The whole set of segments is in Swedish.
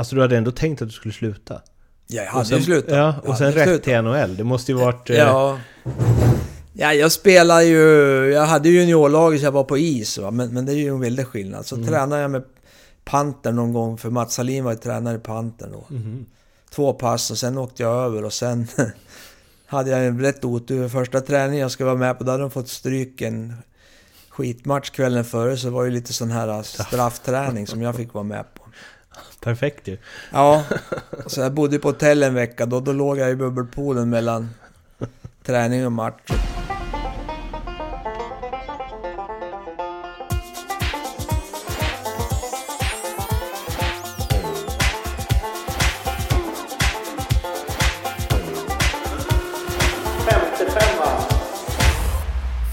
Alltså du hade ändå tänkt att du skulle sluta? Ja, jag hade sen, ju slutat. Ja, Jag och sen rätt till NHL. Det måste ju varit... eh, Ja. Ja, jag spelar ju... Jag hade ju juniorlaget så jag var på is, va? Men, men det är ju en väldig skillnad. Så tränade jag med Pantern någon gång, för Mats Salin var ju tränare i Pantern då. mhm. Två pass och sen åkte jag över och sen hade jag en rätt otur. Första träningen jag skulle vara med på, då hade de fått stryk en skitmatch kvällen före, så det var ju lite sån här straffträning som jag fick vara med på. Perfekt ju. Ja, så jag bodde på hotell en vecka då, då låg jag i bubbelpoolen mellan träning och match.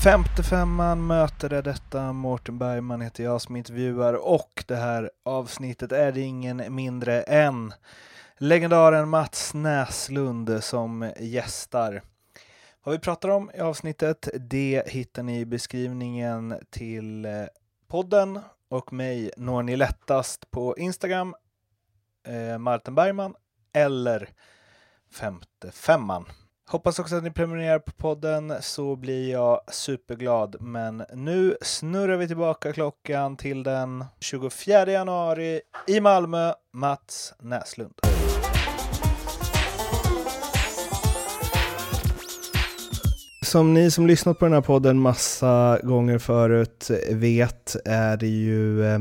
55an möter det detta. Mårten Bergman heter jag som intervjuar och det här avsnittet är det ingen mindre än legendaren Mats Näslund som gästar. Vad vi pratar om i avsnittet det hittar ni i beskrivningen till eh, podden och mig når ni lättast på Instagram, eh, Martin Bergman eller femte femman. Hoppas också att ni prenumererar på podden så blir jag superglad. Men nu snurrar vi tillbaka klockan till den 24 januari i Malmö. Mats Näslund. Som ni som lyssnat på den här podden massa gånger förut vet är det ju eh,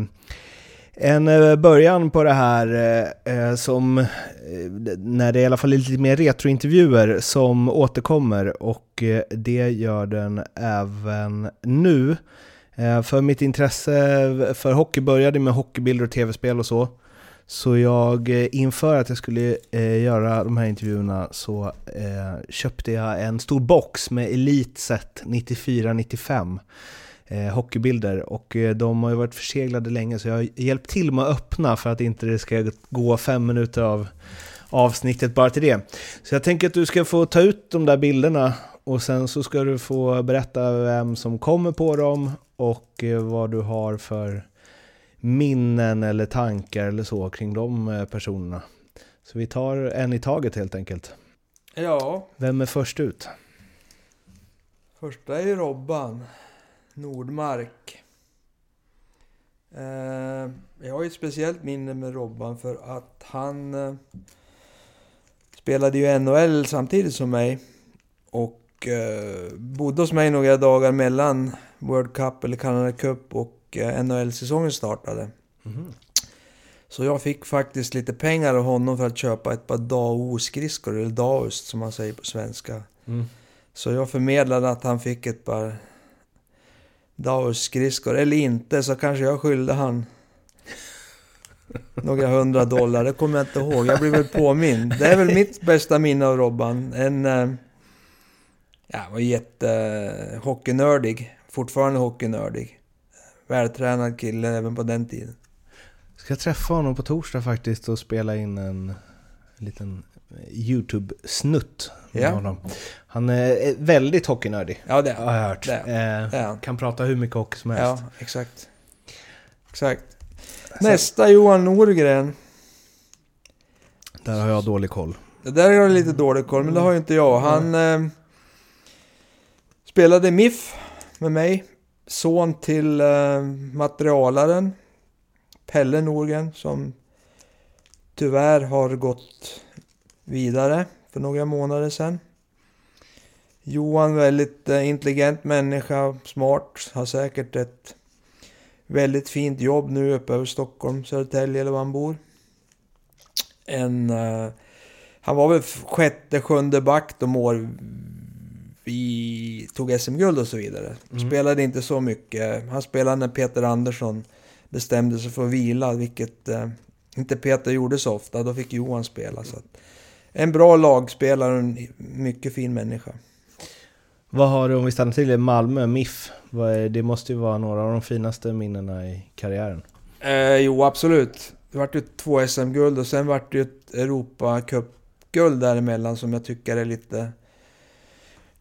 en eh, början på det här eh, eh, som, när det i alla fall är lite mer retrointervjuer som återkommer och det gör den även nu. För mitt intresse för hockey började med hockeybilder och tv-spel och så. Så jag, inför att jag skulle eh, göra de här intervjuerna så eh, köpte jag en stor box med Elite Set 94-95 eh, hockeybilder och eh, de har ju varit förseglade länge så jag har hjälpt till med att öppna för att inte det ska gå fem minuter av avsnittet bara till det. Så jag tänker att du ska få ta ut de där bilderna och sen så ska du få berätta vem som kommer på dem och eh, vad du har för minnen eller tankar eller så kring de personerna. Så vi tar en i taget helt enkelt. Ja, Vem är först ut? första är ju Robban Nordmark. Eh, jag har ju ett speciellt minne med Robban för att han eh, spelade ju NHL samtidigt som mig. Och eh, bodde hos mig några dagar mellan World Cup eller Canada Cup och eh, NHL-säsongen startade. Så jag fick faktiskt lite pengar av honom för att köpa ett par Dao-skridskor, eller Daust som man säger på svenska. Mm. Så jag förmedlade att han fick ett par Daus-skridskor, eller inte, så kanske jag skyllde han några hundra dollar, det kommer jag inte ihåg. Jag blir väl påmind. Det är väl mitt bästa minne av Robban. En... Eh, ja, han var jätte hockeynördig. Fortfarande hockeynördig. Vältränad kille även på den tiden. Ska jag träffa honom på torsdag faktiskt och spela in en liten YouTube-snutt med Ja. honom. Han är väldigt hockeynördig, Ja, det har jag hört. Det Eh, det kan prata hur mycket hockey som helst. Ja, exakt. Exakt. Nästa Johan Norgren. Där har jag dålig koll. Det där har jag lite dålig koll, men det har ju inte jag. Han eh, spelade MIF med mig. Son till eh, materialaren Pelle Norgren som tyvärr har gått vidare för några månader sedan. Johan väldigt eh, intelligent människa, smart, har säkert ett väldigt fint jobb nu uppe över Stockholm, Södertälje eller var han bor. En eh, han var väl sjätte, sjunde back de år vi tog SM-guld och så vidare. Mm. Spelade inte så mycket. Han spelade när Peter Andersson bestämde sig för att vila, vilket eh, inte Peter gjorde så ofta. Då fick Johan spela. Så att, en bra lagspelare och en mycket fin människa. Vad har du, om vi stannar till i Malmö, MIF? Det måste ju vara några av de finaste minnena i karriären. Eh, jo, absolut. Det vart ju två SM-guld och sen vart det ju ett Europacup-guld däremellan som jag tycker är lite...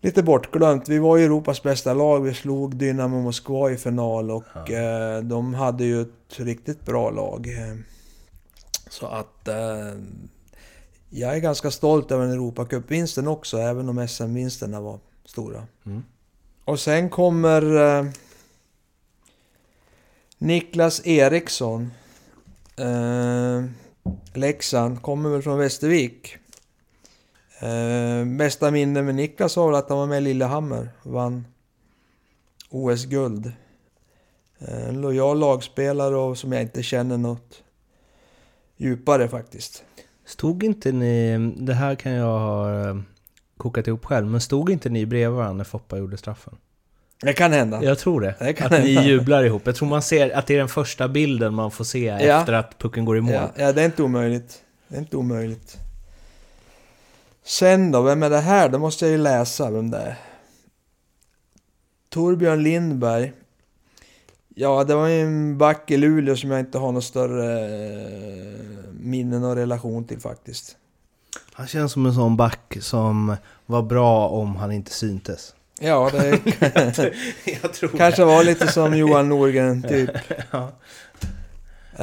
Lite bortglömt. Vi var ju Europas bästa lag. Vi slog Dynamo Moskva i final och Ja. eh, de hade ju ett riktigt bra lag. Så att eh, jag är ganska stolt över Europacupvinsten också, även om SM-vinsterna var stora. Mm. Och sen kommer eh, Niklas Eriksson. Eh, Leksand, kommer väl från Västervik. Eh, bästa minne med Niklas var väl att han var med i Lillehammer vann OS-guld. Eh, en lojal lagspelare och som jag inte känner något djupare faktiskt. Stod inte ni, det här kan jag ha eh, kokat ihop själv, men stod inte ni bredvid varandra när Foppa gjorde straffen? Det kan hända. Jag tror det. Det kan att ni hända. jublar ihop. Jag tror man ser att det är den första bilden man får se Ja. efter att pucken går i mål. Ja, ja, det är inte omöjligt. Det är inte omöjligt. Sen då, vem är det här? Då måste jag ju läsa vem det är. Torbjörn Lindberg. Ja, det var ju en back i Luleå som jag inte har något större eh, minnen och relation till faktiskt. Han känns som en sån back som var bra om han inte syntes. Ja, det jag tror kanske var lite som Johan Norgren typ. Ja.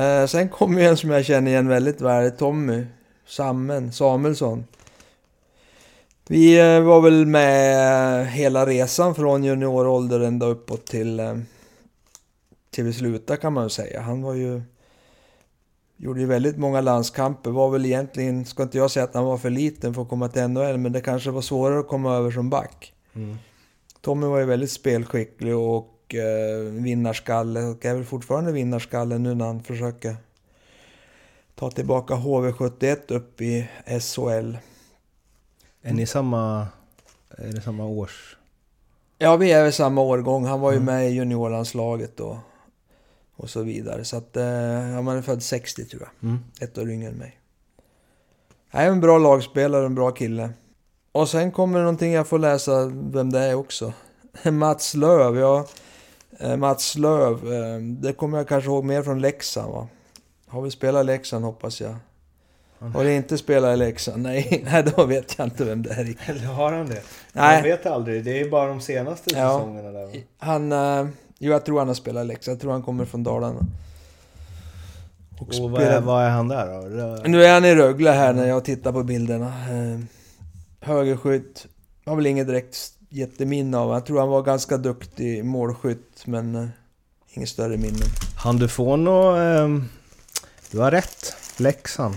Eh, sen kommer ju en som jag känner igen väldigt väl, Tommy Sammen Samuelsson. Vi eh, var väl med hela resan från juniorålder ända uppåt till, till vi slutade kan man ju säga. Han var ju... Gjorde ju väldigt många landskamper, var väl egentligen, ska inte jag säga att han var för liten för att komma till NHL, men det kanske var svårare att komma över som back. Mm. Tommy var ju väldigt spelskicklig och eh, vinnarskalle och är väl fortfarande vinnarskalle nu när han försöker ta tillbaka HV71 upp i SHL. Är ni samma... Är det samma års... Ja, vi är väl samma årgång. Han var ju Mm. med i juniorlandslaget och, och så vidare. Så att eh, han är född 60 tror jag. Mm. Ett år yngre än mig. Han är en bra lagspelare, en bra kille. Och sen kommer det någonting jag får läsa vem det är också. Mats Löv, ja. Eh, Mats Löv, eh, det kommer jag kanske ihåg mer från Leksand va? Har vi spelat Leksand hoppas jag. Har det inte spelat i Leksand? Nej, nej, då vet jag inte vem det är riktigt. Eller har han det? Nej. Jag vet aldrig. Det är bara de senaste Ja. säsongerna där. va? Han, jo jag tror han har spelat Leksand. Jag tror han kommer från Dalarna. Och vad är, vad är han där då? Rö- Nu är han i Rögle här när jag tittar på bilderna. Eh, högerskytt. Har väl inget direkt jätteminne av. Jag tror han var ganska duktig målskytt, men eh, inget större minne. Han du får nog... ehm, du har rätt. Leksand.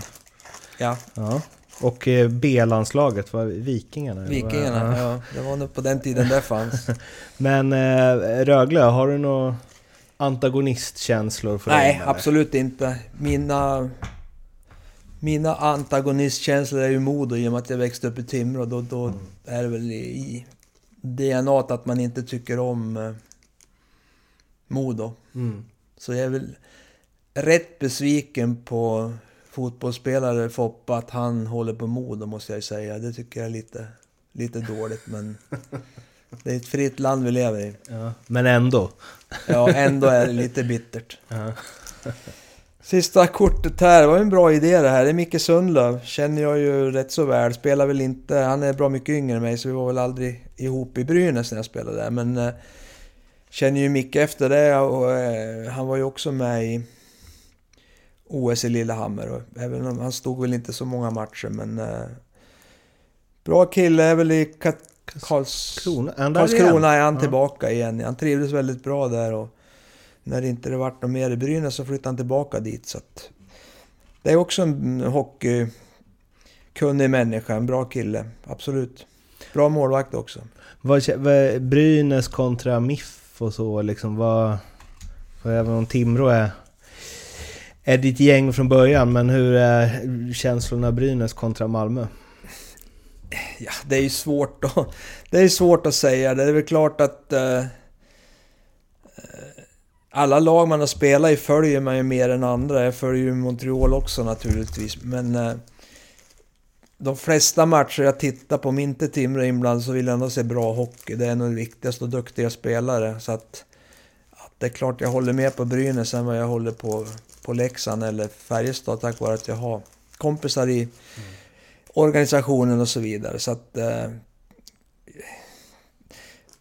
Ja, Ja. Och eh, B-landslaget var Vikingarna? Vikingarna. Ja. Ja, det var nog på den tiden det fanns. Men eh, Rögle, har du några antagonistkänslor för Nej, eller? absolut inte. Mina... Mina antagonistkänslor är ju Modo i och med att jag växte upp i Timrå. Då, då är det väl i, i DNA att man inte tycker om eh, Modo. Mm. Så jag är väl rätt besviken på fotbollsspelare Foppa att han håller på Modo måste jag säga. Det tycker jag är lite, lite dåligt men det är ett fritt land vi lever i. Ja. Men ändå. Ja, ändå är det lite bittert. Ja. Sista kortet här, det var en bra idé det här. Det är Micke Sundlöv, känner jag ju rätt så väl. Spelar väl inte, han är bra mycket yngre än mig så vi var väl aldrig ihop i Brynäs när jag spelade där. Men eh, känner ju Micke efter det och eh, han var ju också med i OS i Lillehammer. Och även om han stod väl inte så många matcher men eh, bra kille, är väl i Kat- Karls... Krona, är han där igen? Karlskrona är han Ja. tillbaka igen. Han trivdes väldigt bra där och när det inte vart något mer i Brynäs så flyttade han tillbaka dit. Så att det är också en hockeykunnig människa, en bra kille. Absolut. Bra målvakt också. Vad, vad, Brynäs kontra MIF och så liksom, vad... För även om Timrå är, är ditt gäng från början, men hur är känslorna Brynäs kontra Malmö? Ja, det är ju svårt att, det är svårt att säga. Det är väl klart att eh, eh, alla lag man har spelat i följer man ju mer än andra. Jag följer ju Montreal också naturligtvis. Men eh, de flesta matcher jag tittar på, om inte Timrå är inblandad, så vill jag ändå se bra hockey. Det är nog det viktigaste och duktiga spelare. Så att, att det är klart jag håller mer på Brynäs än vad jag håller på, på Leksand eller Färjestad tack vare att jag har kompisar i organisationen och så vidare. Så att... Eh,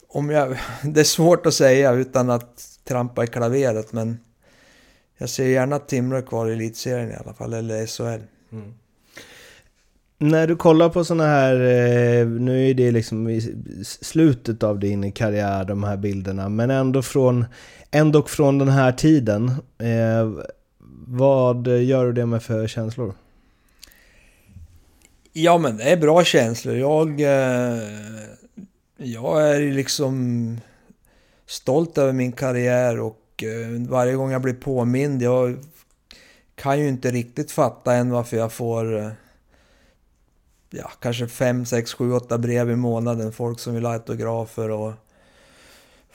om jag, det är svårt att säga utan att trampa i klaveret men jag ser gärna att Timrå är kvar i elitserien i alla fall, eller SHL. Mm. När du kollar på sådana här, eh, nu är det liksom i slutet av din karriär, de här bilderna, men ändå från, ändå från den här tiden. Eh, vad gör du det med för känslor? Ja men det är bra känslor. Jag, eh, jag är liksom stolt över min karriär och eh, varje gång jag blir påmind, jag kan ju inte riktigt fatta än varför jag får eh, ja, kanske 5, 6, 7, 8 brev i månaden. Folk som vill ha autografer och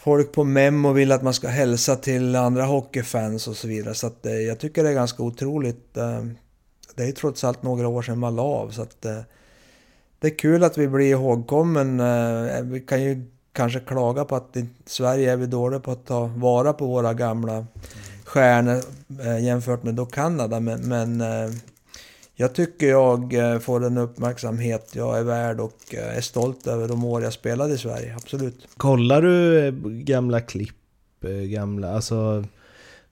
folk på Memo vill att man ska hälsa till andra hockeyfans och så vidare. Så att, eh, jag tycker det är ganska otroligt. Eh, det är trots allt några år sedan man la av. Så att, eh, det är kul att vi blir ihågkommen. Eh, eh, vi kan ju kanske klaga på att i Sverige är vi dåliga på att ta vara på våra gamla stjärnor eh, jämfört med då Kanada. Men, men jag tycker jag eh, får den uppmärksamhet jag är värd och eh, är stolt över de år jag spelade i Sverige, absolut. Kollar du eh, gamla klipp, gamla, alltså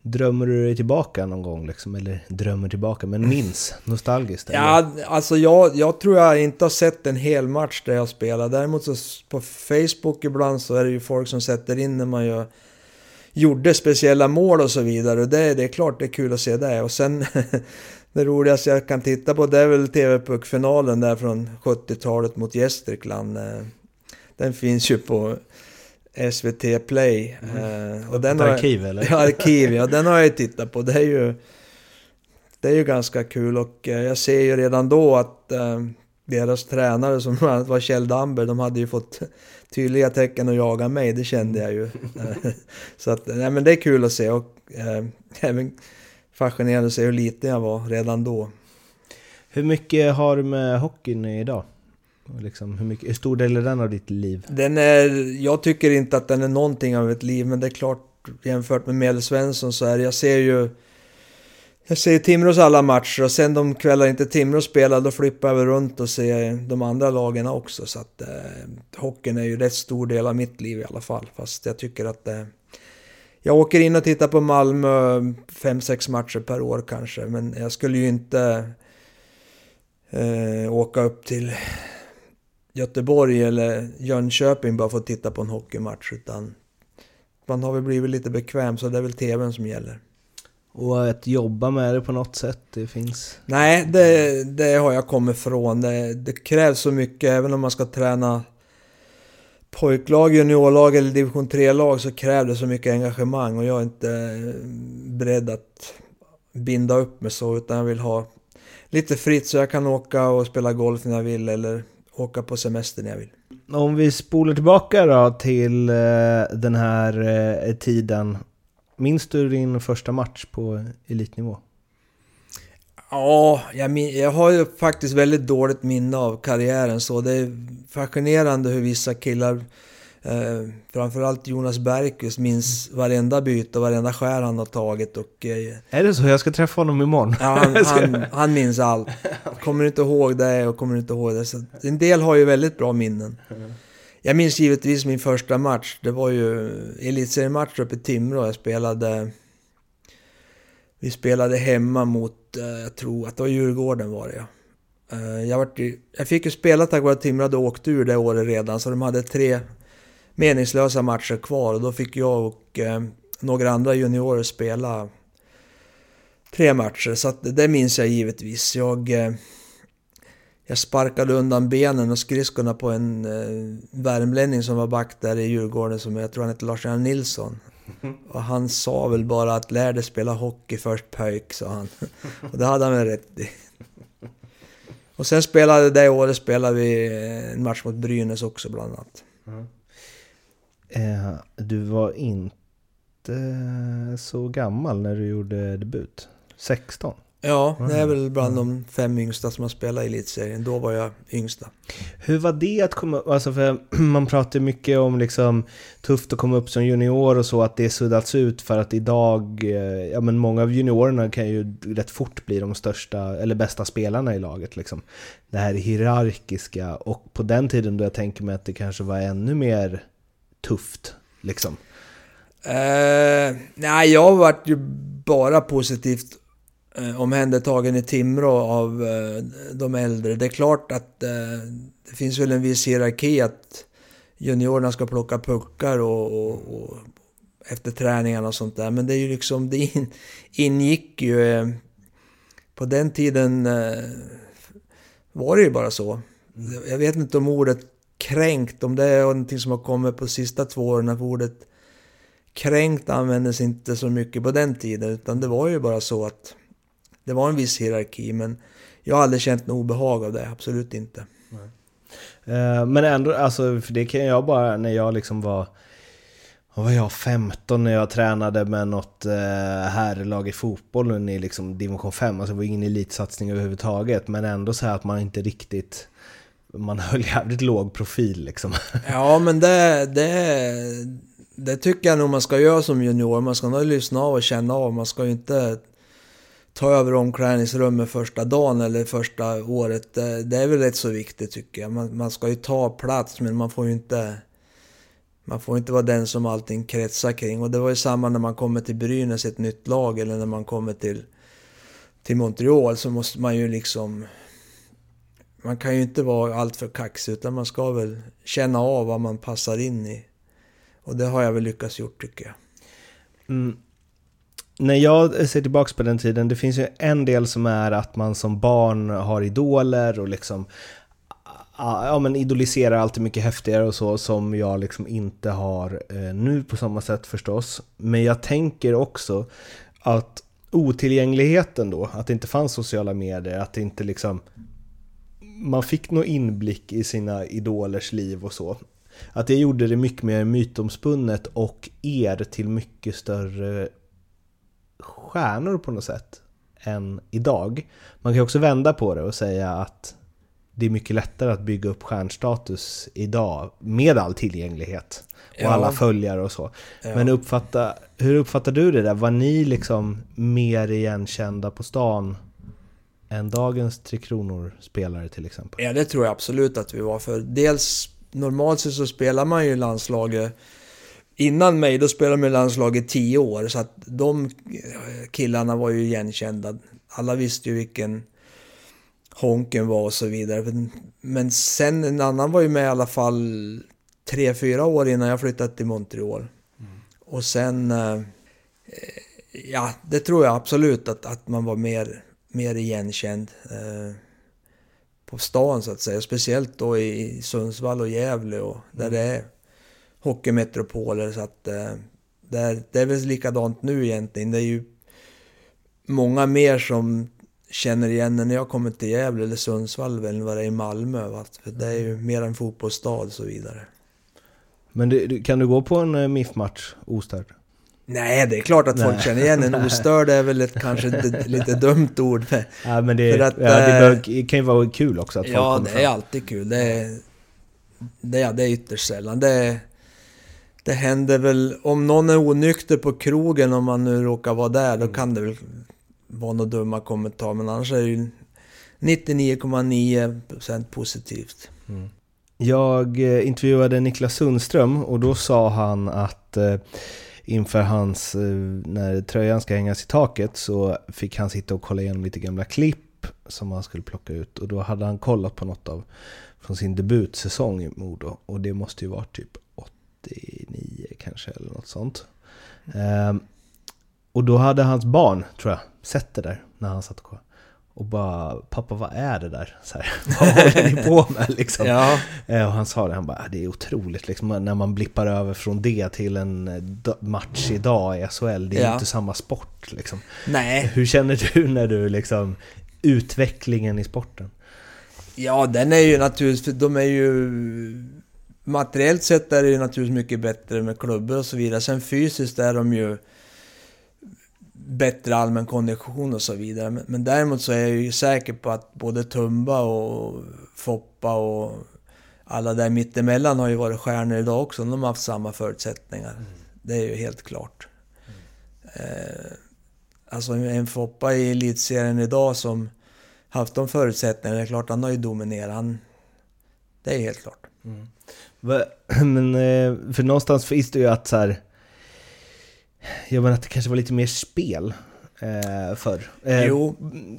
Drömmer du dig tillbaka någon gång liksom? Eller drömmer tillbaka, men minns nostalgiskt? Eller? Ja, alltså jag, jag tror jag inte har sett en hel match där jag spelar. Däremot så på Facebook ibland så är det ju folk som sätter in när man gör, gjorde speciella mål och så vidare. Det, det är klart det är kul att se det. Och sen det roligaste jag kan titta på det är väl TV-puckfinalen där från 70-talet mot Gästrikland. Eh, den finns ju på SVT Play. Mm. Och den arkiv har, eller? Ja, arkiv, ja. Den har jag ju tittat på. Det är ju, det är ju ganska kul och eh, jag ser ju redan då att deras tränare som var Kjell Damber, de hade ju fått tydliga tecken att jaga mig, det kände jag ju. Så att, nej men det är kul att se och även fascinerande att se hur liten jag var redan då. Hur mycket har du med hockeyn idag? Liksom, hur, mycket, hur stor del är den av ditt liv? Den är, jag tycker inte att den är någonting av ett liv, men det är klart jämfört med Medelsvensson så är det, jag ser ju jag ser Timrås alla matcher och sen de kvällar inte Timrå spelar då flippar jag runt och ser de andra lagen också. Så att eh, hockeyn är ju rätt stor del av mitt liv i alla fall. Fast jag tycker att eh, jag åker in och tittar på Malmö 5-6 matcher per år kanske. Men jag skulle ju inte eh, åka upp till Göteborg eller Jönköping bara för att titta på en hockeymatch. Utan man har väl blivit lite bekväm så det är väl TVn som gäller. Och att jobba med det på något sätt, det finns? Nej, det, det har jag kommit ifrån. Det, det krävs så mycket, även om man ska träna pojklag, juniorlag eller division 3-lag så krävs det så mycket engagemang och jag är inte eh, beredd att binda upp mig så utan jag vill ha lite fritt så jag kan åka och spela golf när jag vill eller åka på semester när jag vill. Om vi spolar tillbaka då till eh, den här eh, tiden. Minns du din första match på elitnivå? Ja, jag, jag har ju faktiskt väldigt dåligt minne av karriären så det är fascinerande hur vissa killar Eh, framförallt Jonas Bergqvist minns varenda byte och varenda skär han har tagit. Och, eh, är det så? Jag ska träffa honom imorgon. Ja, han, han, han minns allt. Kommer inte ihåg det och kommer inte ihåg det. Så en del har ju väldigt bra minnen. Jag minns givetvis min första match. Det var ju elitseriematch uppe i Timrå. Jag spelade... Vi spelade hemma mot, Eh, jag tror att det var Djurgården var det ja. Eh, jag, var, jag fick ju spela tack vare att Timrå hade åkt ur det året redan, så de hade tre meningslösa matcher kvar och då fick jag och eh, några andra juniorer spela tre matcher. Så att det minns jag givetvis. Jag, eh, jag sparkade undan benen och skridskorna på en eh, värmlänning som var back där i Djurgården som jag tror han hette Lars-Göran Nilsson. Och han sa väl bara att lär dig spela hockey först pöjk, sa han. Och det hade han väl rätt i. Och sen spelade det året spelade vi en match mot Brynäs också bland annat. Mm. Eh, du var inte så gammal när du gjorde debut. 16? Ja, det är väl bland de fem yngsta som har spelat i elitserien. Då var jag yngsta. Hur var det att komma? Alltså för man pratar mycket om liksom tufft att komma upp som junior och så, att det suddats ut för att idag, eh, ja men många av juniorerna kan ju rätt fort bli de största, eller bästa spelarna i laget liksom. Det här hierarkiska och på den tiden då jag tänker mig att det kanske var ännu mer tufft liksom? Eh, nej, jag varit ju bara positivt eh, omhändertagen i Timrå av eh, de äldre. Det är klart att eh, det finns väl en viss hierarki att juniorerna ska plocka puckar och, och, och efter träningarna och sånt där. Men det är ju liksom, det in, ingick ju... Eh, på den tiden eh, var det ju bara så. Jag vet inte om ordet kränkt, om det är någonting som har kommit på sista två åren, för ordet kränkt användes inte så mycket på den tiden, utan det var ju bara så att det var en viss hierarki, men jag har aldrig känt något obehag av det, absolut inte. Uh, men ändå, alltså, för det kan jag bara, när jag liksom var vad var jag, 15 när jag tränade med något eh, herrlag i fotboll i liksom division 5. Alltså det var ingen elitsatsning överhuvudtaget, men ändå så här att man inte riktigt... Man höll jävligt låg profil liksom. Ja, men det, det, det tycker jag nog man ska göra som junior. Man ska nog lyssna av och känna av. Man ska ju inte ta över omklädningsrummet första dagen eller första året. Det, det är väl rätt så viktigt tycker jag. Man, man ska ju ta plats, men man får ju inte man får inte vara den som allting kretsar kring. Och det var ju samma när man kommer till Brynäs, ett nytt lag, eller när man kommer till, till Montreal så måste man ju liksom... Man kan ju inte vara alltför kaxig utan man ska väl känna av vad man passar in i. Och det har jag väl lyckats gjort tycker jag. Mm. När jag ser tillbaka på den tiden, det finns ju en del som är att man som barn har idoler och liksom ja, men idoliserar alltid mycket häftigare och så som jag liksom inte har eh, nu på samma sätt förstås. Men jag tänker också att otillgängligheten då, att det inte fanns sociala medier, att det inte liksom man fick någon inblick i sina idolers liv och så. Att det gjorde det mycket mer mytomspunnet och er till mycket större stjärnor på något sätt än idag. Man kan också vända på det och säga att det är mycket lättare att bygga upp stjärnstatus idag med all tillgänglighet och ja. alla följare och så. Ja. Men uppfatta, hur uppfattar du det där? Var ni liksom mer igenkända på stan än dagens Tre Kronor-spelare till exempel? Ja, det tror jag absolut att vi var. För dels, normalt sett så spelar man ju landslaget Innan mig, då spelade man i landslaget i tio år, så att de killarna var ju igenkända. Alla visste ju vilken Honken var och så vidare. Men sen en annan var ju med i alla fall tre, fyra år innan jag flyttade till Montreal. Mm. Och sen... Eh, ja, det tror jag absolut att, att man var mer, mer igenkänd. Eh, på stan så att säga. Speciellt då i Sundsvall och Gävle och där mm. det är hockeymetropoler. Så att eh, det, är, det är väl likadant nu egentligen. Det är ju många mer som känner igen när jag kommer till Gävle eller Sundsvall än vad det är i Malmö. Va? För det är ju mer en fotbollsstad och så vidare. Men du, kan du gå på en uh, MIF-match ostörd? Nej, det är klart att Nej. folk känner igen en. Ostörd är väl ett kanske ett lite dumt ord. ja, men det, att, ja, det, bör, det, kan ju vara kul också att folk Ja, det fram. är alltid kul. Det är, det, det är ytterst sällan. Det, det händer väl, om någon är onykter på krogen, om man nu råkar vara där, då mm. kan det väl var några dumma kommentarer, men annars är det ju 99,9% positivt. Mm. Jag eh, intervjuade Niklas Sundström och då sa han att eh, inför hans, eh, när tröjan ska hängas i taket så fick han sitta och kolla igenom lite gamla klipp som han skulle plocka ut och då hade han kollat på något av från sin debutsäsong i Modo och det måste ju vara typ 89 kanske eller något sånt. Mm. Och då hade hans barn, tror jag, sett det där när han satt och kollade. Och bara, pappa vad är det där? Så här, vad håller ni på med liksom? ja. Eh, och han sa det, han bara, det är otroligt liksom, när man blippar över från det till en eh, match idag i SHL. Det är ja. inte samma sport liksom. Nej. Hur känner du när du liksom, utvecklingen i sporten? Ja, den är ju naturligtvis, de är ju... Materiellt sett är det ju naturligtvis mycket bättre med klubbor och så vidare. Sen fysiskt är de ju bättre allmän kondition och så vidare. Men, men däremot så är jag ju säker på att både Tumba och Foppa och alla där mittemellan har ju varit stjärnor idag också. De har haft samma förutsättningar. Mm. Det är ju helt klart. Mm. Eh, alltså en Foppa i elitserien idag som haft de förutsättningarna, det är klart han har ju dominerat. Han, det är helt klart. Mm. Men, eh, för någonstans finns det ju att så här, jag menar att det kanske var lite mer spel eh, förr. Eh, Jo.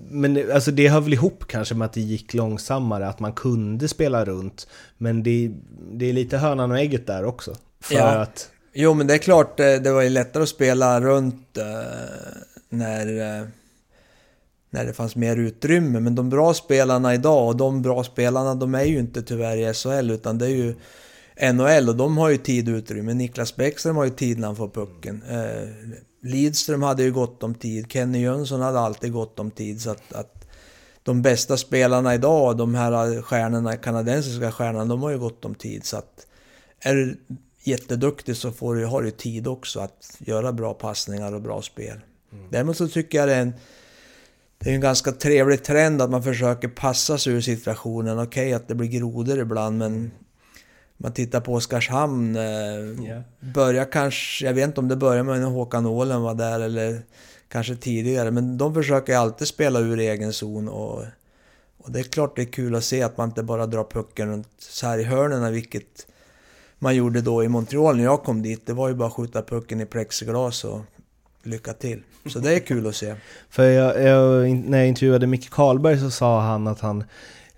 Men alltså det hör väl ihop kanske med att det gick långsammare, att man kunde spela runt. Men det, det är lite hönan och ägget där också. För Ja. att... Jo, men det är klart, det var ju lättare att spela runt eh, när, när det fanns mer utrymme. Men de bra spelarna idag, och de bra spelarna, de är ju inte tyvärr i SHL, utan det är ju NHL och de har ju tid och utrymme. Niklas Bäckström har ju tid när han får pucken. Eh, Lidström hade ju gott om tid. Kenny Jönsson hade alltid gott om tid. Så att, att de bästa spelarna idag, de här stjärnorna, kanadensiska stjärnorna, de har ju gott om tid. Så att är du jätteduktig så får du, har du tid också att göra bra passningar och bra spel. Däremot så tycker jag det är en, det är en ganska trevlig trend att man försöker passa sig ur situationen. Okej att det blir grodor ibland men man tittar på Oskarshamn. Ja. Börjar kanske, jag vet inte om det börjar med när Håkan Åhlen var där eller kanske tidigare. Men de försöker alltid spela ur egen zon och, och det är klart det är kul att se att man inte bara drar pucken runt så här i hörnen vilket man gjorde då i Montreal när jag kom dit. Det var ju bara att skjuta pucken i plexiglas och lycka till. Så det är kul att se. För jag, jag, när jag intervjuade Micke Karlberg så sa han att han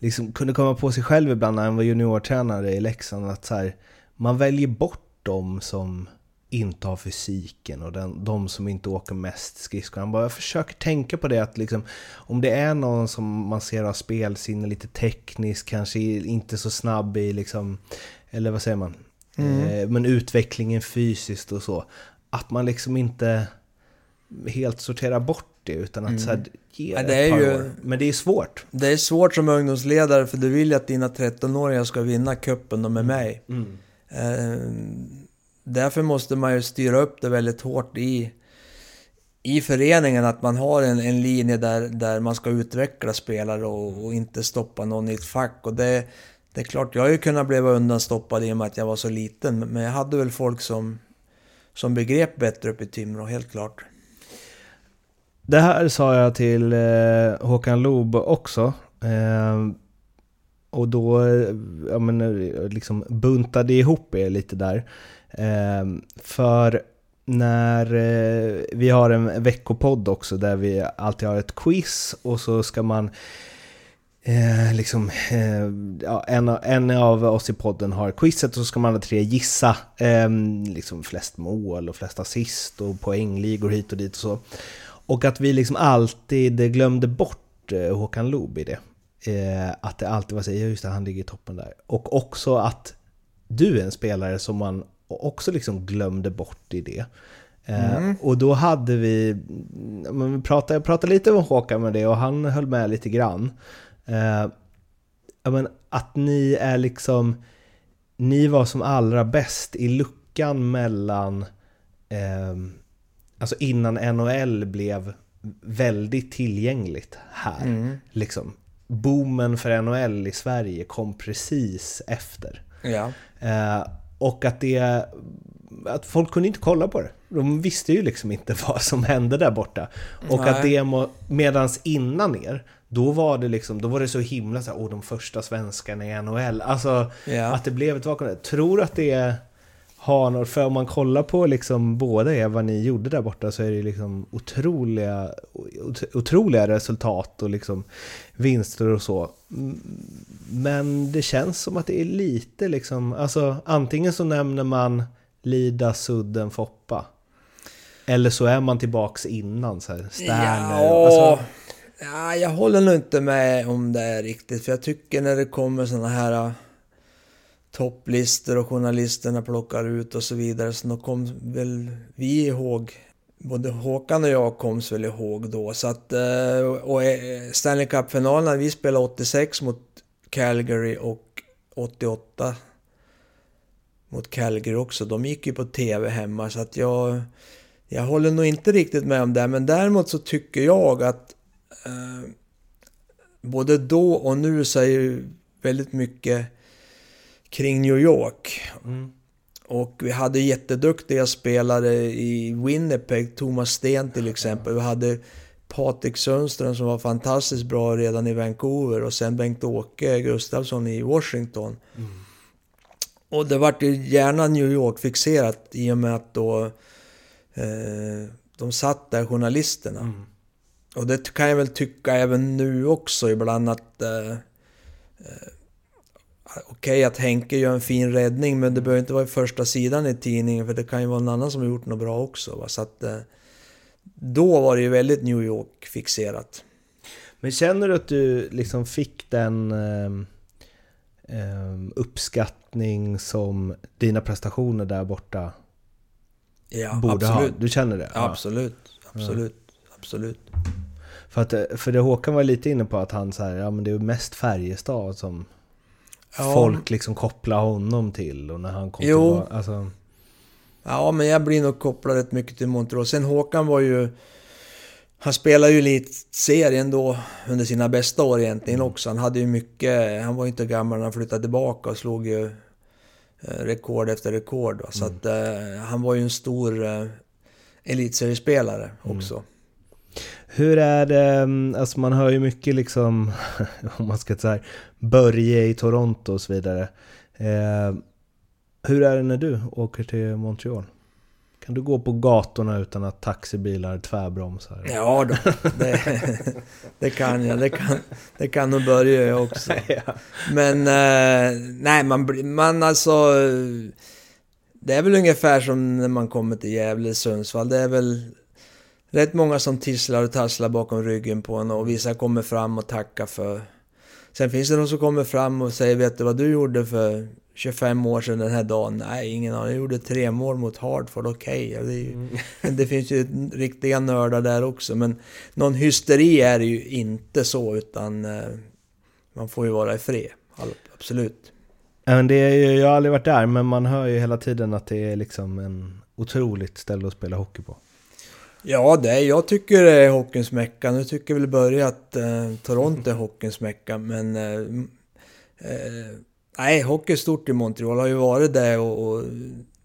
liksom kunde komma på sig själv ibland när han var juniortränare i Leksand att så här, man väljer bort de som inte har fysiken och den, de som inte åker mest skridskor. Han bara, jag försöker tänka på det att liksom, om det är någon som man ser har spelsinne, lite teknisk, kanske inte så snabb i liksom, eller vad säger man? Eh, men utvecklingen fysiskt och så. Att man liksom inte helt sorterar bort det utan att så här, ge Ja, det ett par ju- år. Men det är svårt. Det är svårt som ungdomsledare för du vill ju att dina 13-åringar ska vinna och med mig. Eh, därför måste man ju styra upp det väldigt hårt i, i föreningen. Att man har en, en linje där, där man ska utveckla spelare och, och inte stoppa någon i ett fack. Och det, det är klart, jag har ju kunnat bli undanstoppad i och med att jag var så liten. Men jag hade väl folk som, som begrep bättre upp i Timrå, helt klart. Det här sa jag till eh, Håkan Loob också. Eh, och då ja, men, eh, liksom buntade ihop er lite där. Eh, för när eh, vi har en veckopodd också där vi alltid har ett quiz och så ska man Eh, liksom, eh, ja, en, av- en av oss i podden har quizet och så ska man alla tre gissa eh, liksom flest mål och flest assist och poängligor hit och dit och så. Och att vi liksom alltid glömde bort eh, Håkan Loob i det. Eh, att det alltid var så, ja just det, han ligger i toppen där. Och också att du är en spelare som man också liksom glömde bort i det. Eh, och då hade vi, men vi pratade, jag pratade lite med Håkan med det och han höll med lite grann. Eh, men att ni är liksom, ni var som allra bäst i luckan mellan, ehm, alltså innan NHL blev väldigt tillgängligt här. Liksom. Boomen för NHL i Sverige kom precis efter. Ja. Eh, och att det... Att folk kunde inte kolla på det. De visste ju liksom inte vad som hände där borta. Och Nej. att det må- medans innan er, då var det liksom, då var det så himla så här, åh de första svenskarna i NHL. Alltså Ja. att det blev ett vakuum. Tror att det har något, för om man kollar på liksom båda er, vad ni gjorde där borta så är det liksom otroliga, ot- otroliga resultat och liksom vinster och så. Mm, Men det känns som att det är lite liksom, alltså antingen så nämner man Lida, Sudden, Foppa. Eller så är man tillbaks innan så här, Sterner. Ja, Alltså, ja, jag håller nog inte med om det riktigt. För jag tycker när det kommer såna här topplistor och journalisterna plockar ut och så vidare. Så då kom väl vi ihåg, både Håkan och jag koms väl ihåg då. Så att, eh, och eh, Stanley Cup-finalen, vi spelade 86 mot Calgary och 88 mot Calgary också. De gick ju på TV hemma så att jag... Jag håller nog inte riktigt med om det, men däremot så tycker jag att eh, både då och nu så är ju väldigt mycket kring New York. mm, Och vi hade jätteduktiga spelare i Winnipeg, Thomas Sten till exempel. Vi hade Patrik Sundström som var fantastiskt bra redan i Vancouver och sen Bengt-Åke Gustafsson i Washington. Och det vart ju gärna New York-fixerat i och med att då Eh, de satt där, journalisterna. Mm. Och det kan jag väl tycka även nu också ibland att... Eh, eh, Okej okay, att Henke gör en fin räddning men det behöver inte vara i första sidan i tidningen för det kan ju vara en annan som har gjort något bra också. Va? Så att, eh, då var det ju väldigt New York-fixerat. Men känner du att du liksom fick den eh, uppskattning som dina prestationer där borta ja, borde absolut. ha? Du känner det? Ja, absolut, absolut, ja. absolut. För, att, för det Håkan var lite inne på att han så här, ja men det är mest Färjestad som ja. folk liksom kopplar honom till och när han kom jo. tillbaka. Alltså. Ja, men jag blir nog kopplad rätt mycket till Montreal. Sen Håkan var ju... Han spelade ju elitserien då under sina bästa år egentligen också. Han hade ju mycket... Han var ju inte gammal när han flyttade tillbaka och slog ju eh, rekord efter rekord. Mm. Så att uh, han var ju en stor uh, elitseriespelare mm. också. Mm. Hur är det, mm, alltså man hör ju mycket liksom, om man ska säga Börje i Toronto och så vidare. Eh, hur är det när du åker till Montreal? Kan du gå på gatorna utan att taxibilar tvärbromsar? Ja då, det, det kan jag. Det kan, det kan nog börja jag också. Men eh, nej, man, man alltså... Det är väl ungefär som när man kommer till Gävle, Sundsvall. Det är väl rätt många som tisslar och tasslar bakom ryggen på en och vissa kommer fram och tackar för... Sen finns det de som kommer fram och säger ”Vet du vad du gjorde för 25 år sedan den här dagen. Nej, ingen aning. Jag gjorde tre mål mot Hartford, okej. Okay. Det, mm. det finns ju riktiga nördar där också. Men någon hysteri är det ju inte så, utan eh, man får ju vara i fred. Absolut. Men det är ju, jag har aldrig varit där, men man hör ju hela tiden att det är liksom en otroligt ställe att spela hockey på. Ja, det är, jag tycker det är hockeyns mecka. Nu tycker väl Börje att eh, Toronto är hockeyns mecka, men eh, eh, Nej, hockey är stort i Montreal, har ju varit det och, och,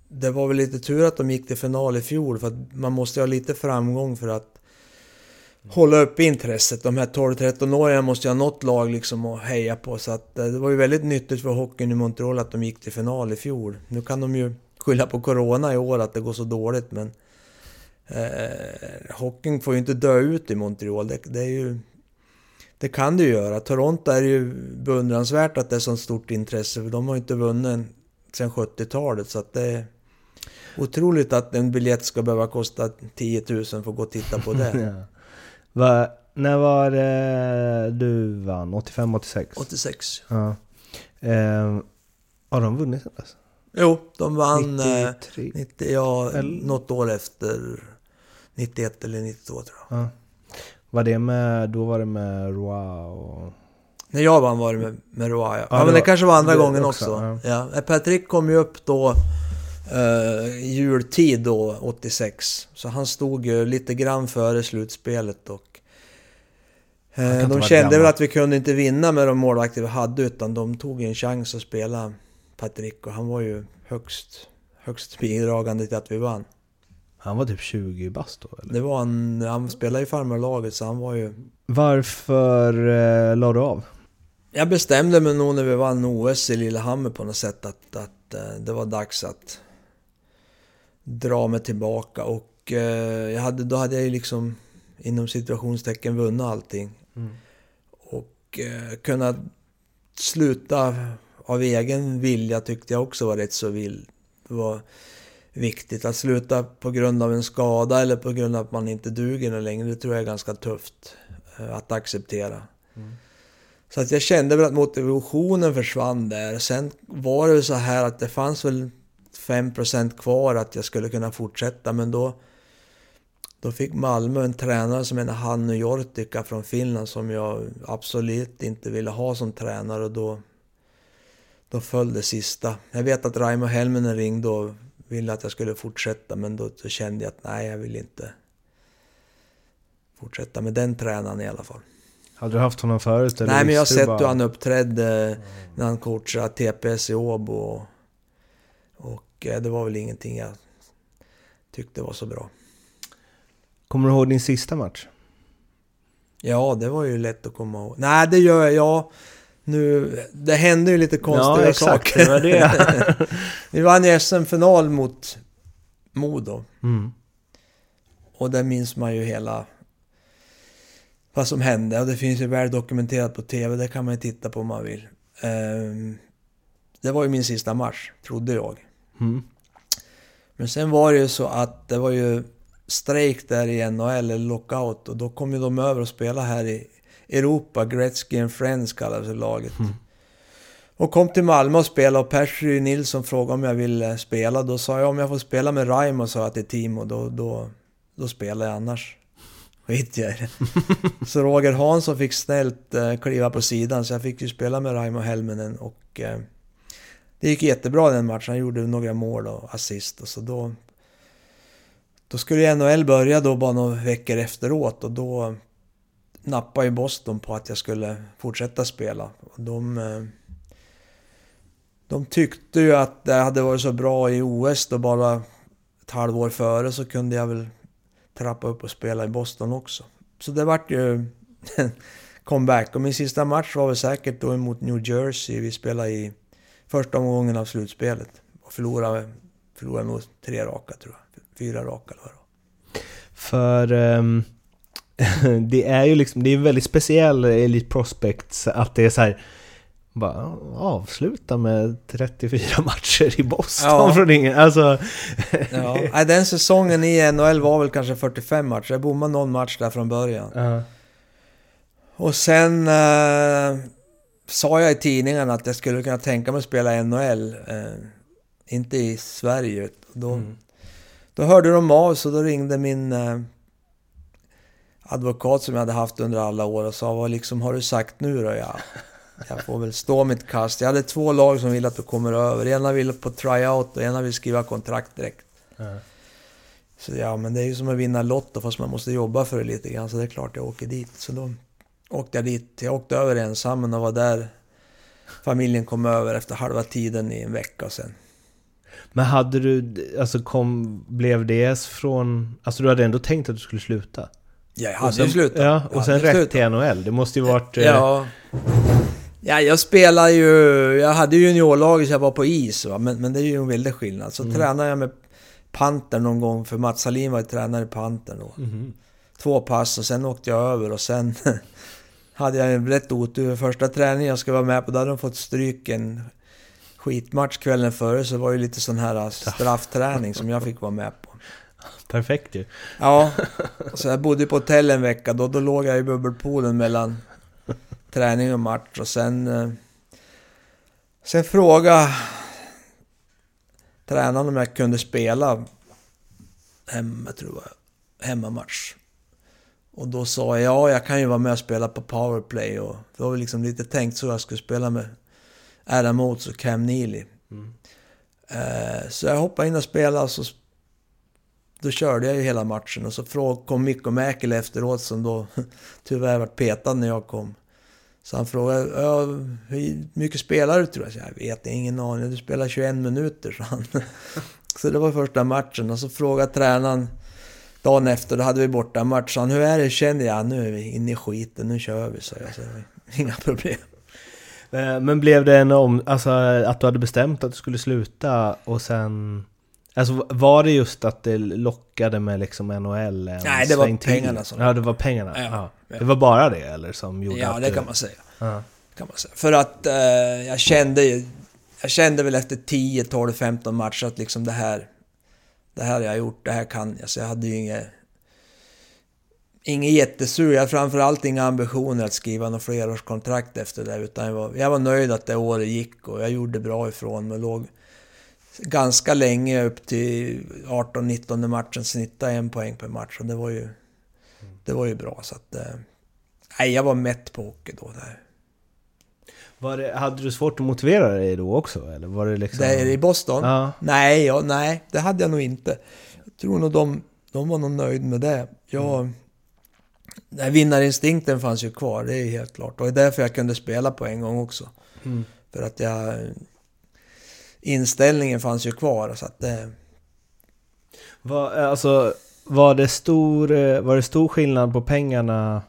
det var väl lite tur att de gick till final i fjol för att man måste ha lite framgång för att hålla uppe intresset. De här 12-13-åringarna måste ju ha något lag liksom att heja på så att eh, det var ju väldigt nyttigt för hockeyn i Montreal att de gick till final i fjol. Nu kan de ju skylla på Corona i år att det går så dåligt men eh, hockeyn får ju inte dö ut i Montreal. Det, det är ju det kan det ju göra. Toronto är ju beundransvärt att det är så stort intresse för de har ju inte vunnit sedan 70-talet så att det är otroligt att en biljett ska behöva kosta 10 000 för att gå och titta på det. ja. Va, när var det du vann? 85, 86? 86. Ja. Eh, har de vunnit sen dess? Jo, de vann 93. Eh, 90, ja, eller? något år efter 91 eller 92 tror jag. Ja. Var det med, då var det med Roa och... När jag vann var det med, med Roa ja. ja, men det, var, kanske var andra gången också. också. Ja. ja. Patrick kom ju upp då uh, jultid då, 86. Så han stod ju lite grann före slutspelet och uh, de kände gammal. väl att vi kunde inte vinna med de målvakter vi hade utan de tog en chans att spela Patrick och han var ju högst, högst bidragande till att vi vann. Han var typ 20 bast då? Eller? Det var han, han spelade i farmarlaget så han var ju... Varför eh, la du av? Jag bestämde mig nog när vi vann OS i Lillehammer på något sätt att, att eh, det var dags att dra mig tillbaka och eh, jag hade, då hade jag ju liksom inom situationstecken vunnit allting. Mm. Och eh, kunna sluta av egen vilja tyckte jag också var rätt så vill. Det var, viktigt. Att sluta på grund av en skada eller på grund av att man inte duger längre, det tror jag är ganska tufft eh, att acceptera. Mm. Så att jag kände väl att motivationen försvann där. Sen var det så här att det fanns väl 5% kvar att jag skulle kunna fortsätta, men då då fick Malmö en tränare som heter Hannu Jortika från Finland som jag absolut inte ville ha som tränare och då, då föll det sista. Jag vet att Raimo Helminen ringde och ville att jag skulle fortsätta men då, då kände jag att nej, jag vill inte fortsätta med den tränaren i alla fall. Hade du haft honom förut? Eller nej, men jag har sett bara... hur han uppträdde mm. när han coachade TPS i Åbo. Och, och eh, det var väl ingenting jag tyckte var så bra. Kommer du ihåg din sista match? Ja, det var ju lätt att komma ihåg. Nej, det gör jag. Ja, nu, det hände ju lite konstiga ja, exakt, saker. Det det. Vi vann ju SM-final mot Modo. Mm. Och där minns man ju hela vad som hände och det finns ju väl dokumenterat på TV, det kan man ju titta på om man vill. Ehm, det var ju min sista match, trodde jag. Mm. Men sen var det ju så att det var ju strejk där i NHL, eller lockout, och då kom ju de över och spelade här i Europa. Gretzky and Friends kallades laget. Mm. Och kom till Malmö och spelade och Percy Nilsson frågade om jag ville spela. Då sa jag om jag får spela med Raimo, sa jag till Timo, då, då, då spelar jag annars. Skit jag i det. Så Roger Hansson fick snällt eh, kliva på sidan, så jag fick ju spela med Raimo Helminen och eh, det gick jättebra den matchen. Han gjorde några mål och assist och så då... Då skulle NHL börja då bara några veckor efteråt och då nappade ju Boston på att jag skulle fortsätta spela. De... Eh, de tyckte ju att det hade varit så bra i OS då bara ett halvår före så kunde jag väl trappa upp och spela i Boston också. Så det vart ju en comeback. Och min sista match var väl säkert då mot New Jersey. Vi spelade i första omgången av slutspelet. Och förlorade, förlorade nog tre raka tror jag. Fyra raka eller vad det var. För um, det är ju liksom, det är en väldigt speciell Elite Prospects att det är så här bara avsluta med 34 matcher i Boston Ja. från ingen... Alltså... Ja. Den säsongen i NHL var väl kanske 45 matcher. Jag bommade någon match där från början. Ja. Och sen eh, sa jag i tidningen att jag skulle kunna tänka mig att spela i NHL. Eh, inte i Sverige. Då, Mm. då hörde de av och då ringde min eh, advokat som jag hade haft under alla år och sa vad liksom har du sagt nu då? Ja, jag får väl stå mitt kast. Jag hade två lag som ville att du kommer över. Ena ville på tryout och ena vill skriva kontrakt direkt. Ja. Så ja, men det är ju som att vinna Lotto fast man måste jobba för det lite grann. Så det är klart jag åker dit. Så då åkte jag dit. Jag åkte över ensam men var där. Familjen kom över efter halva tiden i en vecka sen. Men hade du, alltså kom, blev det från... Alltså du hade ändå tänkt att du skulle sluta? Ja, jag hade sen, ju slutat. Ja, och sen rätt till NHL. Det måste ju varit... eh, Ja. Ja, jag spelar ju... Jag hade ju juniorlaget så jag var på is va? Men, men det är ju en väldig skillnad. Så tränade jag med Panter någon gång, för Mats Salin var ju tränare i Panter då. mhm. Två pass och sen åkte jag över och sen hade jag en rätt otur. Första träningen jag skulle vara med på, då hade de fått stryk en skitmatch kvällen före. Så det var ju lite sån här straffträning som jag fick vara med på. Perfekt ju. Ja, så jag bodde på hotell en vecka. Då, då låg jag i bubbelpoolen mellan träning och match. Och sen... eh, Sen frågade tränaren om jag kunde spela hemma, tror jag, hemmamatch. Och då sa jag ja, jag kan ju vara med och spela på powerplay. Och det var väl liksom lite tänkt så jag skulle spela med Adam Oates och Cam Neely. Mm. Eh, så jag hoppade in och spelade så då körde jag ju hela matchen och så kom Mikko Mäkelä efteråt som då tyvärr var petad när jag kom. Så han frågade, ja, hur mycket spelar du tror jag? Så jag vet ingen aning, du spelar 21 minuter, så han. Så det var första matchen och så frågade tränaren dagen efter, då hade vi borta match, så han, hur är det, känner jag? Nu är vi inne i skiten, nu kör vi, så jag. Så det var inga problem. Eh, men blev det en om... Alltså att du hade bestämt att du skulle sluta och sen... Alltså var det just att det lockade med liksom NHL? en Nej, det var pengarna som- Ja, det var pengarna. Ja, Ja. ja. Det var bara det eller som gjorde Ja, att det du... kan man säga. Ja. kan man säga. För att eh, jag kände ju- jag kände väl efter 10, 12, 15 matcher att liksom det här, det här har jag gjort, det här kan jag. Så jag hade ju inget, inget jättesur. Jag hade framförallt inga ambitioner att skriva något flerårskontrakt efter det. Utan jag var, jag var nöjd att det året gick och jag gjorde bra ifrån mig. Låg ganska länge upp till 18-19 matchen, snittade en poäng per match. Och det var ju, det var ju bra. Så att, eh, nej, jag var mätt på hockey då. Där. Var det, hade du svårt att motivera dig då också? Eller var det liksom... Där i Boston? Ja. Nej, ja, nej, det hade jag nog inte. Jag tror nog de, de var nog nöjd med det. Jag, Nej, Vinnarinstinkten fanns ju kvar, det är helt klart. Och det är därför jag kunde spela på en gång också. Mm. För att jag... Inställningen fanns ju kvar, så att det... Var, alltså, var, det stor, eh, var det stor skillnad på pengarna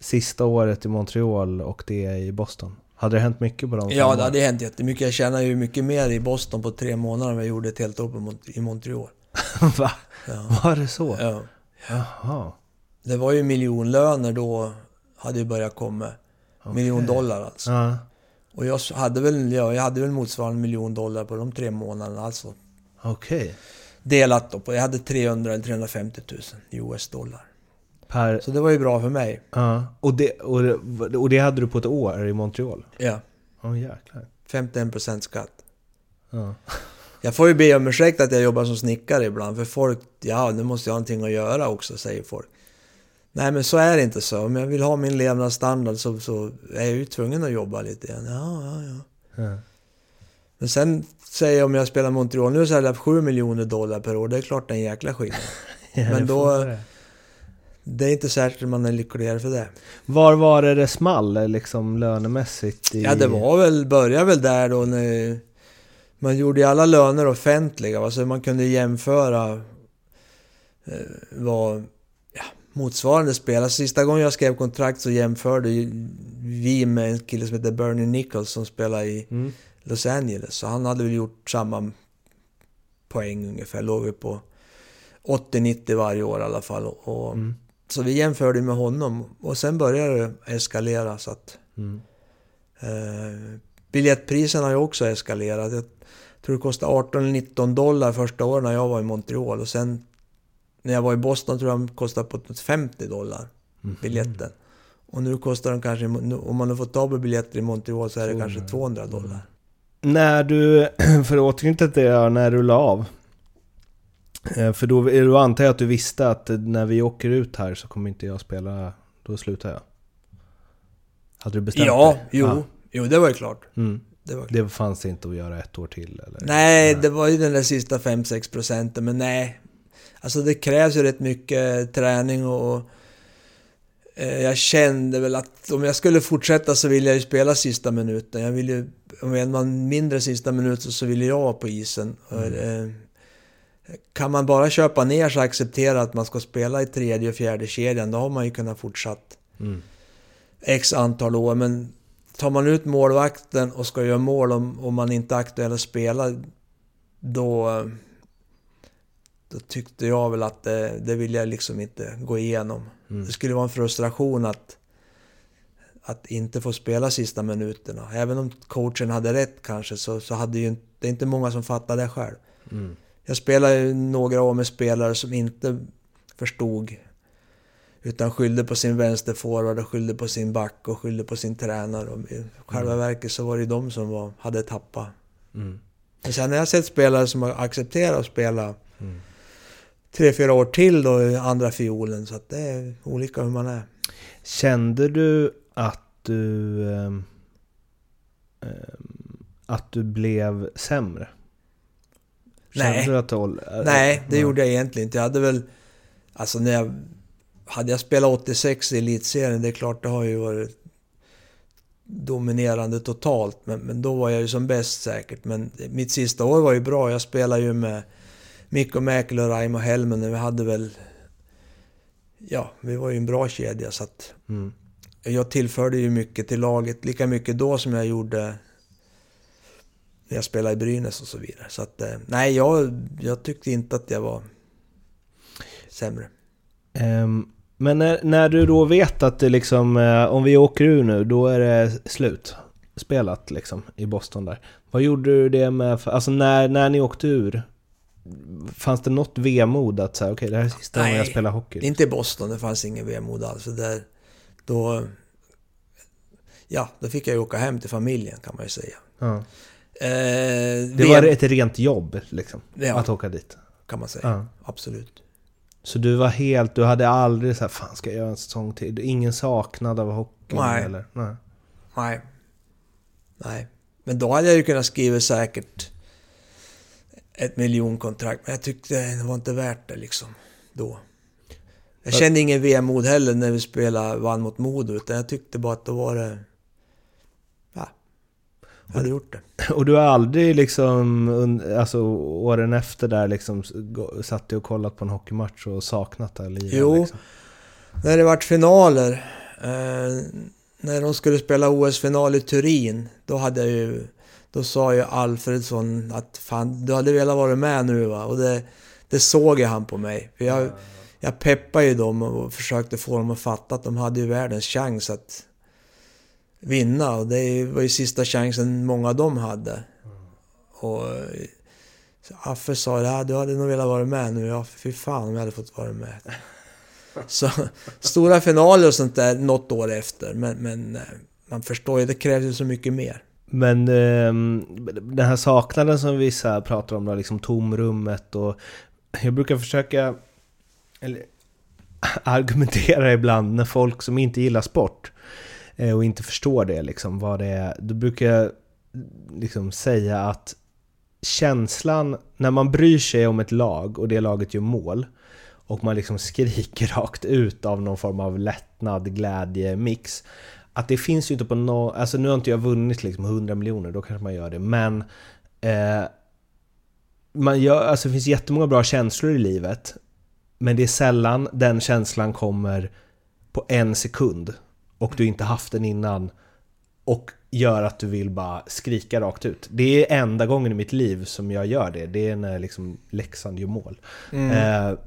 sista året i Montreal och det i Boston? Hade det hänt mycket på de Ja, det hade hänt jättemycket. Jag tjänade ju mycket mer i Boston på tre månader än vad jag gjorde ett helt år i Montreal. Va? Ja. Var det så? ja. Jaha. Det var ju miljonlöner då, hade ju börjat komma. Miljon dollar alltså. Ja. Och jag hade väl, ja, jag hade väl motsvarande miljon dollar på de tre månaderna alltså. Okej. Delat då på, jag hade 300 eller 350 000 US dollar. Per... Så det var ju bra för mig. Ja. Och, det, och, det, och det hade du på ett år i Montreal? Ja, Åh jäklar. 51% skatt. Ja. Jag får ju be om ursäkt att jag jobbar som snickare ibland, för folk, ja nu måste jag ha någonting att göra också, säger folk. Nej men så är det inte så. Om jag vill ha min levnadsstandard så, så är jag ju tvungen att jobba lite grann. Ja, ja, ja. Ja. Men sen säger jag om jag spelar Montreal, nu säljer jag 7 miljoner dollar per år, det är klart det är en jäkla skillnad. Ja, Men det då- det. Det är inte säkert man är lyckligare för det. Var var det det small liksom lönemässigt? I... Ja, det var väl, började väl där då när man gjorde ju alla löner offentliga, va, så man kunde jämföra eh, vad motsvarande spelare. Sista gången jag skrev kontrakt så jämförde ju vi med en kille som heter Bernie Nichols som spelar i Mm. Los Angeles. Så han hade väl gjort samma poäng ungefär, låg vi på 80-90 varje år i alla fall. Och, Mm. Så vi jämförde med honom och sen började det eskalera så att Mm. Eh, biljettpriserna har ju också eskalerat. Jag tror det kostade 18-19 dollar första året när jag var i Montreal och sen när jag var i Boston tror jag de kostade på 50 dollar Mhm. biljetten. Och nu kostar de kanske, om man har fått tag på biljetter i Montreal så är det 200. kanske 200 dollar. När du, för att återknyta till det, när du la av. Eh, För då, då antar jag att du visste att när vi åker ut här så kommer inte jag spela, då slutar jag. Hade du bestämt Ja, dig? jo, jo det var ju klart. Mm. Det var klart. Det fanns inte att göra ett år till eller? Nej, det var ju den där sista 5-6 procenten, men nej. Alltså det krävs ju rätt mycket träning och eh, jag kände väl att om jag skulle fortsätta så vill jag ju spela sista minuten. Jag vill ju, om jag man mindre sista minuten så vill jag vara på isen. Och, eh, Kan man bara köpa ner så acceptera att man ska spela i tredje och fjärde kedjan, då har man ju kunnat fortsatt Mm. x antal år. Men tar man ut målvakten och ska göra mål om, om man inte är aktuell att spela, då, då tyckte jag väl att det, det vill jag liksom inte gå igenom. Mm. Det skulle vara en frustration att, att inte få spela sista minuterna. Även om coachen hade rätt kanske, så, så hade ju det är inte många som fattar det själv. Mm. Jag spelade ju några år med spelare som inte förstod utan skyllde på sin vänsterforward och skyllde på sin back och skyllde på sin tränare. Och I själva verket så var det ju de som var, hade tappat. Mm. Men sen har jag sett spelare som har accepterat att spela Mm. Tre, fyra år till då i andra fiolen. Så att det är olika hur man är. Kände du att du... ehm, att du blev sämre? Kände Nej. Du att du, håll- Nej, det Ja. gjorde jag egentligen inte. Jag hade väl... Alltså när jag... Hade jag spelat 86 i elitserien, det är klart det har ju varit dominerande totalt. Men, men då var jag ju som bäst säkert. Men mitt sista år var ju bra. Jag spelade ju med Mikko Mäkelä och Raimo Helmen. Vi hade väl... Ja, vi var ju en bra kedja så att... Mm. Jag tillförde ju mycket till laget. Lika mycket då som jag gjorde när jag spelade i Brynäs och så vidare. Så att, eh, nej, jag, jag tyckte inte att jag var sämre. Ehm, men när, när du då vet att det liksom, eh, om vi åker ur nu, då är det slut. Spelat liksom i Boston där. Vad gjorde du det med, alltså när, när ni åkte ur? Fanns det något vemod att säga, okej det här är sista gången jag spelar hockey? Inte i Boston, det fanns ingen vemod alls. För där, då, ja, då fick jag ju åka hem till familjen kan man ju säga. Ja. Eh, Det var ett rent jobb liksom, Ja. att åka dit? kan man säga. Ja. Absolut. Så du var helt, du hade aldrig så här, fan ska jag göra en säsong till? Ingen saknad av hockeyn? Nej. Eller? Nej. Nej. Nej. Men då hade jag ju kunnat skriva säkert ett miljonkontrakt. Men jag tyckte det var inte värt det liksom. Då. Jag kände ingen vemod heller när vi spelade, vann mot Modo. Utan jag tyckte bara att då var det... Ja. Jag hade gjort det. Och du har aldrig liksom, alltså åren efter där liksom satt och kollat på en hockeymatch och saknat det här livet? Jo. Liksom. När det vart finaler, eh, när de skulle spela OS-final i Turin, då hade jag ju... Då sa ju Alfredsson att fan, du hade velat vara med nu va? Och det, det såg jag han på mig. För jag, jag peppade ju dem och försökte få dem att fatta att de hade ju världens chans att vinna. Och det var ju sista chansen många av dem hade. Och så Affe sa det, du hade nog velat vara med nu. Ja, fy fan om jag hade fått vara med. Så stora finaler och sånt där något år efter. Men, men eh, man förstår ju, det krävs ju så mycket mer. Men eh, den här saknaden som vissa pratar om, då, liksom tomrummet och... Jag brukar försöka eller, argumentera ibland när folk som inte gillar sport eh, och inte förstår det, liksom, vad det är. Då brukar jag liksom säga att känslan när man bryr sig om ett lag och det laget gör mål och man liksom skriker rakt ut av någon form av lättnad, glädje, mix. Att det finns ju inte på något... Alltså nu har inte jag vunnit liksom 100 miljoner, då kanske man gör det. Men... Eh, man gör, alltså det finns jättemånga bra känslor i livet. Men det är sällan den känslan kommer på en sekund. Och du inte haft den innan. Och gör att du vill bara skrika rakt ut. Det är enda gången i mitt liv som jag gör det. Det är när liksom Leksand gör mål. Mm. Eh,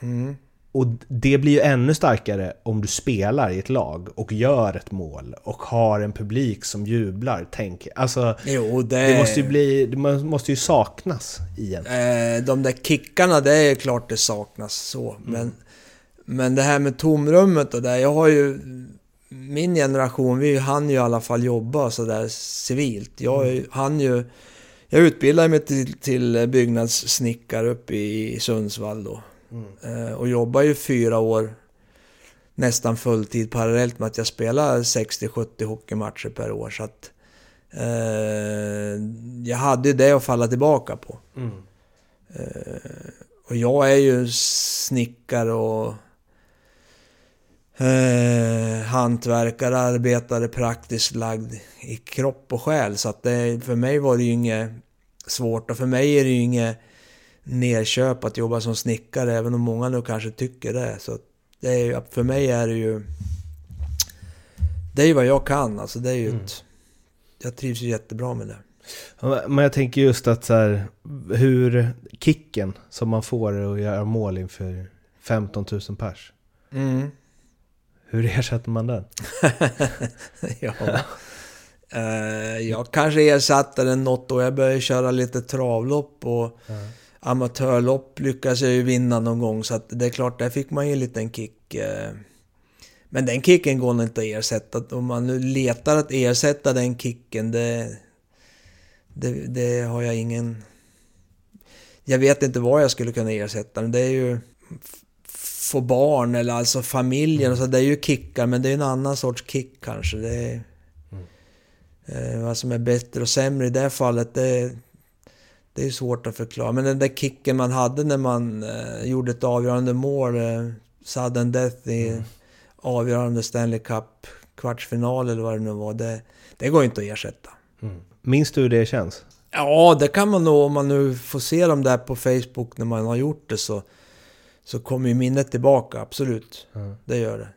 mm. Och det blir ju ännu starkare om du spelar i ett lag och gör ett mål och har en publik som jublar. Tänk, alltså, jo, det... det måste ju bli, det måste ju saknas igen. Eh, de där kickarna, det är klart det saknas så. Mm. Men, men det här med tomrummet och det, jag har ju min generation, vi hann ju i alla fall jobba sådär civilt. Jag mm. hann ju... Jag utbildade mig till, till byggnadssnickare uppe i Sundsvall då. Mm. Eh, och jobbade ju fyra år nästan fulltid parallellt med att jag spelade 60-70 hockeymatcher per år. Så att, eh, jag hade ju det att falla tillbaka på. Mm. Eh, och jag är ju snickare och eh, hantverkare, arbetare, praktiskt lagd i kropp och själ. Så att det, för mig var det ju inget svårt och för mig är det ju inget nerköp att jobba som snickare, även om många nu kanske tycker det. Så det är, för mig är det ju... Det är ju vad jag kan, alltså det är ju mm. ett, Jag trivs ju jättebra med det. Men jag tänker just att så här, hur kicken som man får att göra mål inför 15 000 pers. Mm. Hur ersätter man den? ja. Uh, jag kanske ersatte den något år. Jag började köra lite travlopp och mm. Amatörlopp lyckades jag ju vinna någon gång. Så att det är klart, där fick man ju en liten kick. Uh, men den kicken går nog inte att ersätta. Om man nu letar att ersätta den kicken, det, det, det har jag ingen... Jag vet inte vad jag skulle kunna ersätta den. Det är ju få barn eller alltså familjen och så. Det är ju kickar men det är en annan sorts kick kanske. Det är, mm. eh, vad som är bättre och sämre i det fallet det, det är svårt att förklara. Men den där kicken man hade när man eh, gjorde ett avgörande mål, eh, sudden death i mm. avgörande Stanley Cup kvartsfinal eller vad det nu var. Det, det går inte att ersätta. Mm. Minns du hur det känns? Ja, det kan man nog om man nu får se dem där på Facebook när man har gjort det så så kommer ju minnet tillbaka, absolut. Mm. Det gör det.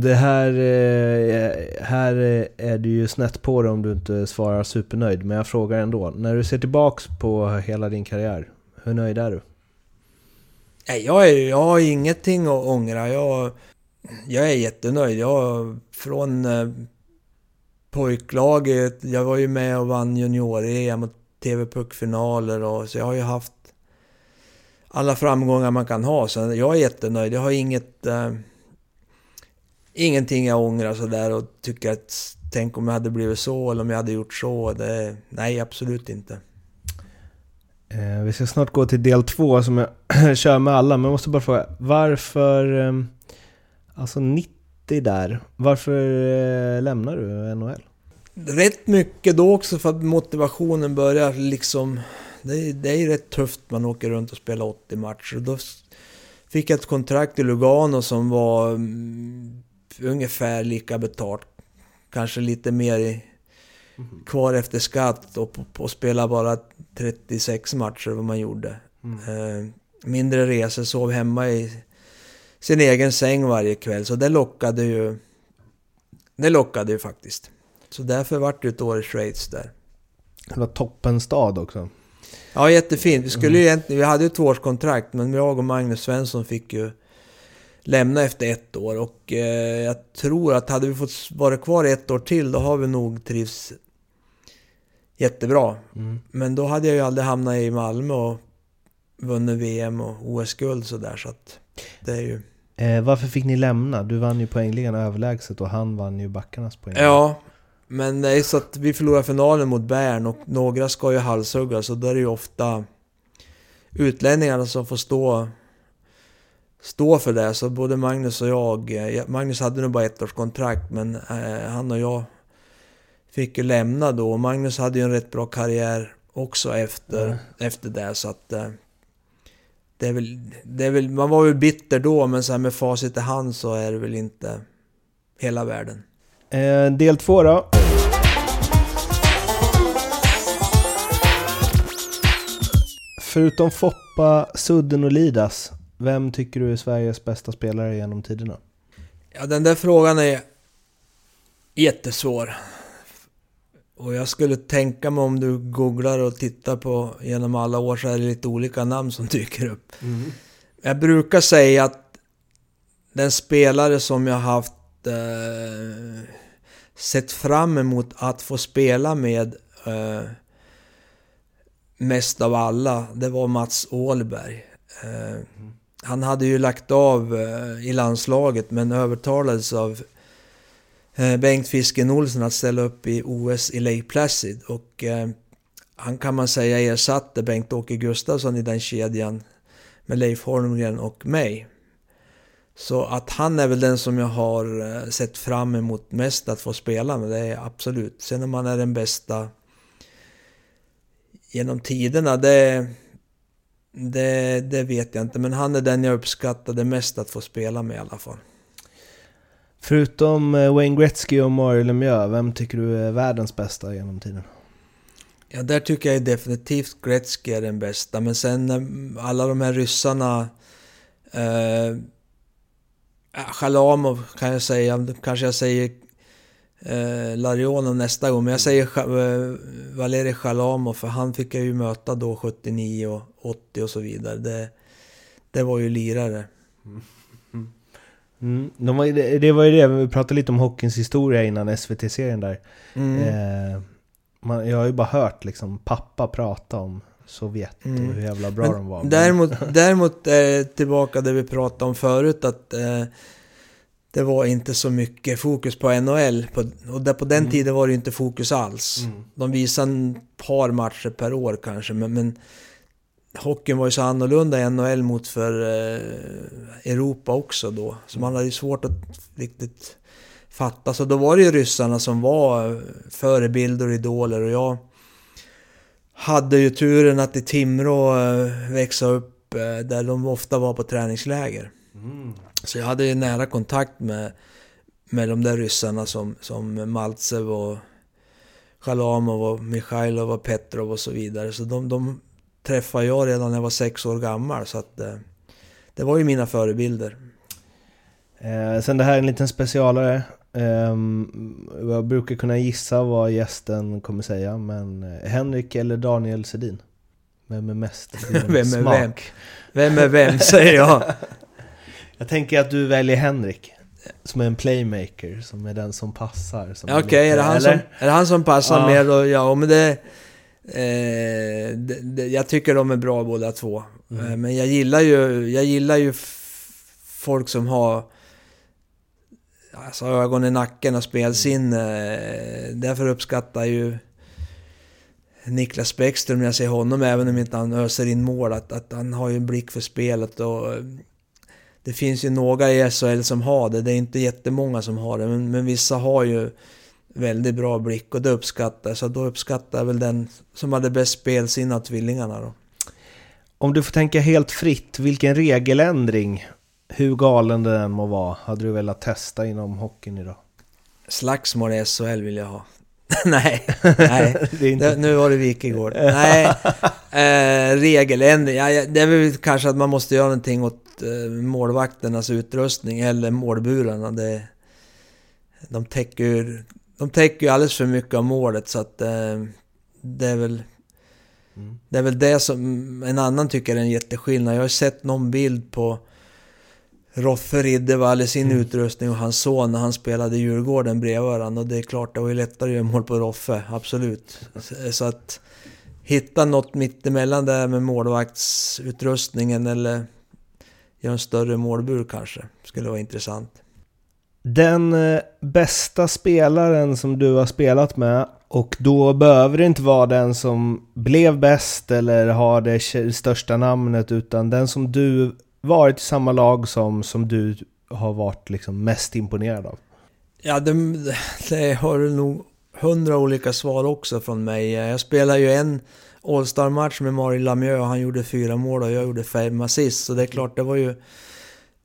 Det här, eh, eh, här eh, är du ju snett på det om du inte svarar supernöjd, men jag frågar ändå. När du ser tillbaks på hela din karriär, hur nöjd är du? Jag, är, jag har ingenting att ångra. Jag, jag är jättenöjd. Jag, från pojklaget, jag var ju med och vann junior-EM och TV-puckfinaler och så jag har ju haft alla framgångar man kan ha. Så jag är jättenöjd. Jag har inget... Ingenting jag ångrar sådär och tycker att tänk om jag hade blivit så eller om jag hade gjort så. Det, nej, absolut inte. Eh, vi ska snart gå till del två som jag kör med alla, men jag måste bara fråga. Varför... Eh, alltså 90 där. Varför eh, lämnar du NHL? Rätt mycket då också för att motivationen börjar liksom det, det är ju rätt tufft man åker runt och spelar 80 matcher. Då fick jag ett kontrakt i Lugano som var mm, ungefär lika betalt. Kanske lite mer i, mm. kvar efter skatt och på spela bara 36 matcher vad man gjorde. Mm. Eh, mindre resor, sov hemma i sin egen säng varje kväll. Så det lockade ju. Det lockade ju faktiskt. Så därför vart det ett år i Schweiz där. Det var toppenstad också. Ja, jättefint. Vi skulle ju egentligen, vi hade ju ett tvåårskontrakt men jag och Magnus Svensson fick ju lämna efter ett år och eh, jag tror att hade vi fått vara kvar ett år till då har vi nog trivs jättebra. Mm. Men då hade jag ju aldrig hamnat i Malmö och vunnit VM och OS-guld sådär så att det är ju... Eh, varför fick ni lämna? Du vann ju poängligan överlägset och han vann ju backarnas poäng. Ja, men det är så att vi förlorar finalen mot Bern och några ska ju halshuggas och då är det ju ofta utlänningarna som får stå, stå för det. Så både Magnus och jag, eh, Magnus hade nog bara ett års kontrakt men eh, han och jag fick ju lämna då. Magnus hade ju en rätt bra karriär också efter, Mm. efter det så att eh, det är, väl, det är väl, man var väl bitter då men så här med facit i hand så är det väl inte hela världen. Eh, del två då. Förutom Foppa, Sudden och Lidas, vem tycker du är Sveriges bästa spelare genom tiderna? Ja, den där frågan är jättesvår. Och jag skulle tänka mig om du googlar och tittar på genom alla år så är det lite olika namn som dyker upp. Jag brukar säga att den spelare som jag haft eh, sett fram emot att få spela med eh, mest av alla, det var Mats Åhlberg. Eh, han hade ju lagt av eh, i landslaget men övertalades av eh, Bengt Fisken Olsen att ställa upp i OS i Lake Placid och eh, han kan man säga ersatte Bengt-Åke Gustafsson i den kedjan med Leif Holmgren och mig. Så att han är väl den som jag har sett fram emot mest att få spela med, det är absolut. Sen om han är den bästa genom tiderna, det, det, det vet jag inte. Men han är den jag uppskattade mest att få spela med i alla fall. Förutom eh, Wayne Gretzky och Mario Lemieux, vem tycker du är världens bästa genom tiden? Ja, där tycker jag definitivt Gretzky är den bästa. Men sen eh, alla de här ryssarna... Eh, Chalamov kan jag säga, kanske jag säger eh, Larionov nästa gång. Men jag säger eh, Valerij Chalamov för han fick jag ju möta då 79 och 80 och så vidare. Det, det var ju lirare. Mm. De var, det, det var ju det, vi pratade lite om hockeyns historia innan SVT-serien där. Mm. Eh, man, jag har ju bara hört liksom pappa prata om Sovjet Mm. och hur jävla bra Men de var. Däremot, däremot eh, tillbaka det vi pratade om förut att eh, det var inte så mycket fokus på NHL. På, och där, på den Mm. tiden var det inte fokus alls. Mm. De visade en par matcher per år kanske, men, men hockeyn var ju så annorlunda i NHL mot för eh, Europa också då. Så man hade ju svårt att riktigt fatta. Så då var det ju ryssarna som var förebilder och idoler och jag hade ju turen att i Timrå eh, växa upp eh, där de ofta var på träningsläger. Mm. Så jag hade ju nära kontakt med, med de där ryssarna som, som Maltsev och Chalamov och Mikhailov och Petrov och så vidare. Så de, de träffade jag redan när jag var sex år gammal. Så att eh, det var ju mina förebilder. Eh, sen det här är en liten specialare. Ehm, jag brukar kunna gissa vad gästen kommer säga, men eh, Henrik eller Daniel Sedin? Vem är mest? Vem är smak? vem? Vem är vem, säger jag. Jag tänker att du väljer Henrik. Som är en playmaker, som är den som passar. Okej, lite- är, det han som, eller? är det han som passar Ja. mer då? Ja, men det, eh, det, det... Jag tycker de är bra båda två. Mm. Eh, Men jag gillar ju, jag gillar ju folk som har alltså, ögon i nacken och spelsinne. Eh, Därför uppskattar ju Niklas Bäckström när jag ser honom, även om inte han öser in mål, att, att han har ju en blick för spelet och eh, det finns ju några i SHL som har det, det är inte jättemånga som har det, men, men vissa har ju väldigt bra blick och det uppskattar så då uppskattar jag väl den som hade bäst spelsinne av tvillingarna då. Om du får tänka helt fritt, vilken regeländring, hur galen den än må vara, hade du velat testa inom hockeyn idag? Slagsmål i SHL vill jag ha. nej, nej. inte... Det, nu var det Wikegård. Nej, eh, regeländring. Ja, det är väl kanske att man måste göra någonting åt eh, målvakternas utrustning eller målburarna. Det, de täcker de täcker ju alldeles för mycket av målet så att eh, det är väl Mm. Det är väl det som en annan tycker är en jätteskillnad. Jag har sett någon bild på Roffe Riddervall i sin mm. utrustning och hans son när han spelade Djurgården bredvid varandra. Och det är klart, det var ju lättare att göra mål på Roffe, absolut. Så att hitta något mittemellan där med målvaktsutrustningen eller göra en större målbur kanske, skulle vara intressant. Den eh, bästa spelaren som du har spelat med och då behöver det inte vara den som blev bäst eller har det största namnet utan den som du varit i samma lag som, som du har varit liksom mest imponerad av? Ja, det, det har du nog hundra olika svar också från mig. Jag spelade ju en All-star-match med Mario Lamieux och han gjorde fyra mål och jag gjorde fem assist. Så det är klart, det var ju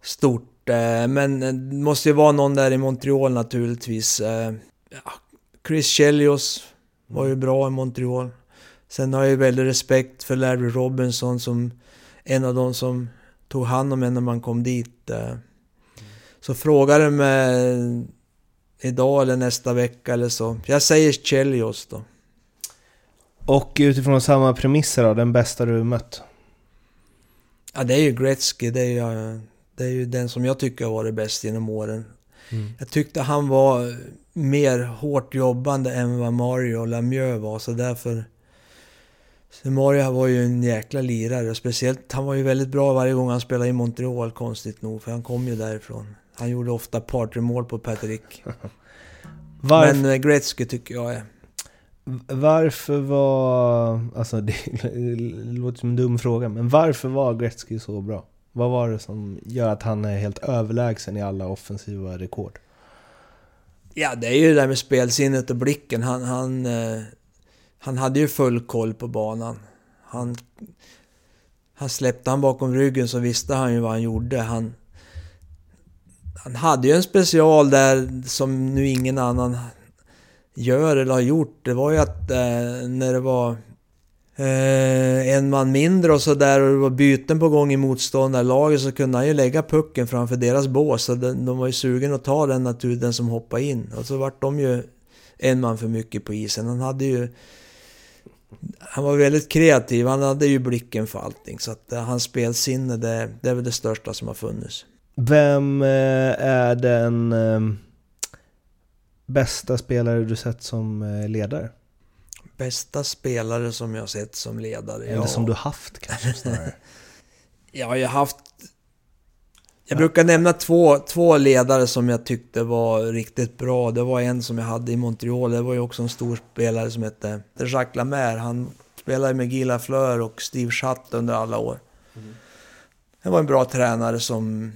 stort. Eh, men det måste ju vara någon där i Montreal naturligtvis. Eh, Chris Chelios var ju bra i Montreal. Sen har jag ju väldigt respekt för Larry Robinson som en av de som tog hand om en när man kom dit. Eh. Så frågar du mig idag eller nästa vecka eller så. Jag säger Chelios då. Och utifrån samma premisser då, den bästa du mött? Ja, det är ju Gretzky. Det är ju, det är ju den som jag tycker har varit bäst genom åren. Mm. Jag tyckte han var mer hårt jobbande än vad Mario Lemieux var, så därför... Så Mario var ju en jäkla lirare, speciellt han var ju väldigt bra varje gång han spelade i Montreal, konstigt nog, för han kom ju därifrån. Han gjorde ofta partymål på Patrick. Varf... Men eh, Gretzky tycker jag är... Varför var... Alltså det, låter som en dum fråga, men varför var Gretzky så bra? Vad var det som gör att han är helt överlägsen i alla offensiva rekord? Ja, det är ju det där med spelsinnet och blicken. Han, han, eh, han hade ju full koll på banan. Han, han släppte han bakom ryggen så visste han ju vad han gjorde. Han, han hade ju en special där som nu ingen annan gör eller har gjort. Det var ju att eh, när det var eh, en man mindre och sådär och det var byten på gång i motståndarlaget så kunde han ju lägga pucken framför deras bås. Så de, de var ju sugen att ta den naturen som hoppade in. Och så vart de ju en man för mycket på isen. Han hade ju... Han var väldigt kreativ, han hade ju blicken för allting. Så att eh, hans spelsinne, det, det är väl det största som har funnits. Vem eh, är den eh, bästa spelare du sett som ledare? Bästa spelare som jag sett som ledare? Eller ja. som du haft kanske snarare? ja, jag har haft... Jag ja. brukar nämna två, två ledare som jag tyckte var riktigt bra. Det var en som jag hade i Montreal. Det var ju också en stor spelare som hette Jacques Lamer. Han spelade med Gila Fleur och Steve Schatt under alla år. Mm. Det var en bra tränare som...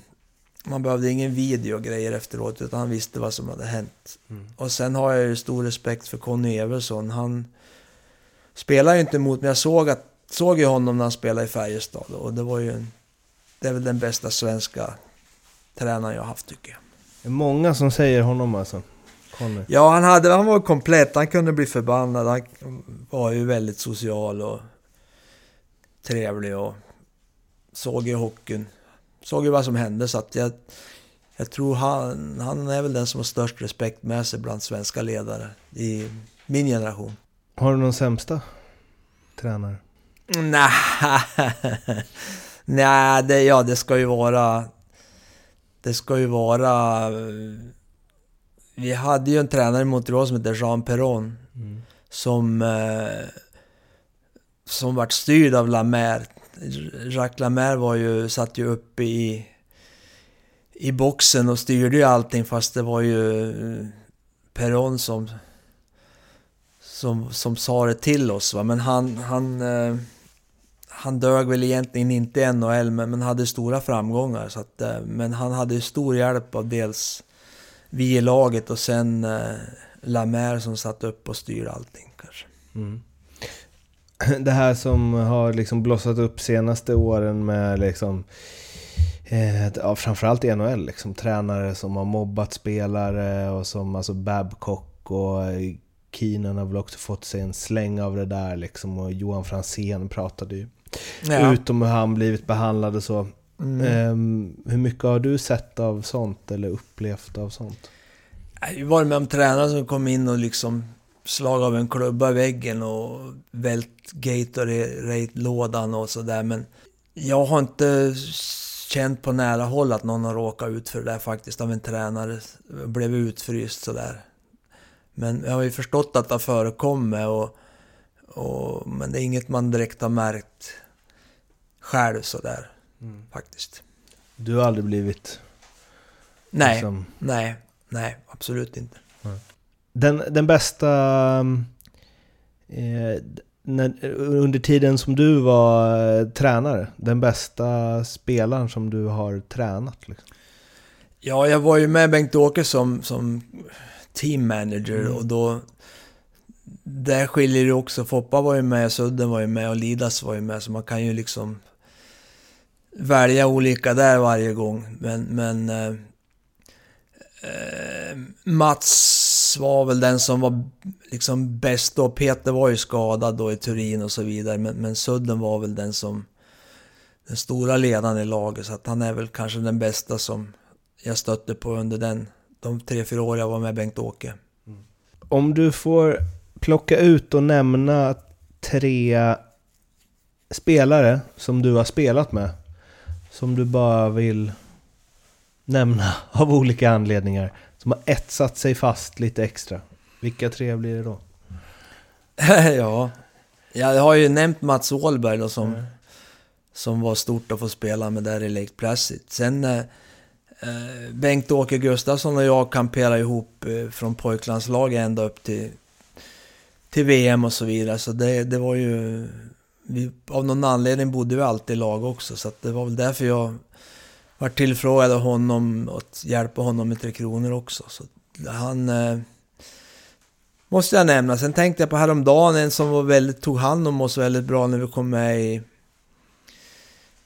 Man behövde ingen video och grejer efteråt, utan han visste vad som hade hänt. Mm. Och sen har jag ju stor respekt för Conny Everson. Han spelar ju inte emot, men jag såg, att, såg ju honom när han spelade i Färjestad och det var ju en, det är väl den bästa svenska tränaren jag haft tycker jag. Det är många som säger honom alltså. Conny. Ja, han, hade, han var komplett. Han kunde bli förbannad. Han var ju väldigt social och trevlig och såg ju hockeyn. Såg ju vad som hände så att jag, jag tror han, han är väl den som har störst respekt med sig bland svenska ledare i min generation. Har du någon sämsta tränare? Nej, nej det, ja, det ska ju vara... Det ska ju vara... Vi hade ju en tränare i Montreal som hette Jean Perron. Mm. Som... Eh, som vart styrd av Lamer. Jacques Lamer var ju, satt ju uppe i... I boxen och styrde ju allting fast det var ju Perron som som, som sa det till oss. Va? Men han, han, eh, han dög väl egentligen inte i NHL, men, men hade stora framgångar. Så att, eh, men han hade stor hjälp av dels vi i laget och sen eh, Lamer som satt upp och styrde allting kanske. Mm. Det här som har liksom blossat upp senaste åren med liksom eh, ja, framförallt i NHL, liksom, tränare som har mobbat spelare och som alltså Babcock och eh, Keenan har väl också fått sig en släng av det där liksom och Johan Fransén pratade ju ja. ut om hur han blivit behandlad och så. Mm. Um, hur mycket har du sett av sånt eller upplevt av sånt? Jag har varit med om tränare som kom in och liksom slag av en klubba i väggen och vält Gatorade-lådan och sådär. Men jag har inte känt på nära håll att någon har råkat ut för det där faktiskt av en tränare. Blev utfryst sådär. Men jag har ju förstått att det har förekommit och, och, men det är inget man direkt har märkt själv sådär mm. faktiskt. Du har aldrig blivit... Nej, liksom... nej, nej, absolut inte. Den, den bästa... Eh, när, under tiden som du var eh, tränare, den bästa spelaren som du har tränat? Liksom? Ja, jag var ju med Bengt-Åke som, som team manager mm. och då... Där skiljer det också. Foppa var ju med, Sudden var ju med och Lidas var ju med, så man kan ju liksom välja olika där varje gång. Men, men eh, eh, Mats var väl den som var liksom bäst då. Peter var ju skadad då i Turin och så vidare. Men, men Sudden var väl den som den stora ledaren i laget. Så att han är väl kanske den bästa som jag stötte på under den, de tre, fyra år jag var med Bengt-Åke. Mm. Om du får plocka ut och nämna tre spelare som du har spelat med som du bara vill nämna av olika anledningar som har etsat sig fast lite extra. Vilka tre blir det då? ja, jag har ju nämnt Mats Åhlberg då som, mm. som var stort att få spela med där i Lake Placid. Sen eh, Eh, Bengt-Åke Gustafsson och jag kamperade ihop eh, från pojklandslaget ända upp till, till VM och så vidare. Så det, det var ju vi, av någon anledning bodde vi alltid i lag också, så det var väl därför jag var tillfrågad av honom att hjälpa honom med Tre Kronor också. Så han... Eh, måste jag nämna. Sen tänkte jag på häromdagen, en som var väldigt, tog hand om oss väldigt bra när vi kom med i,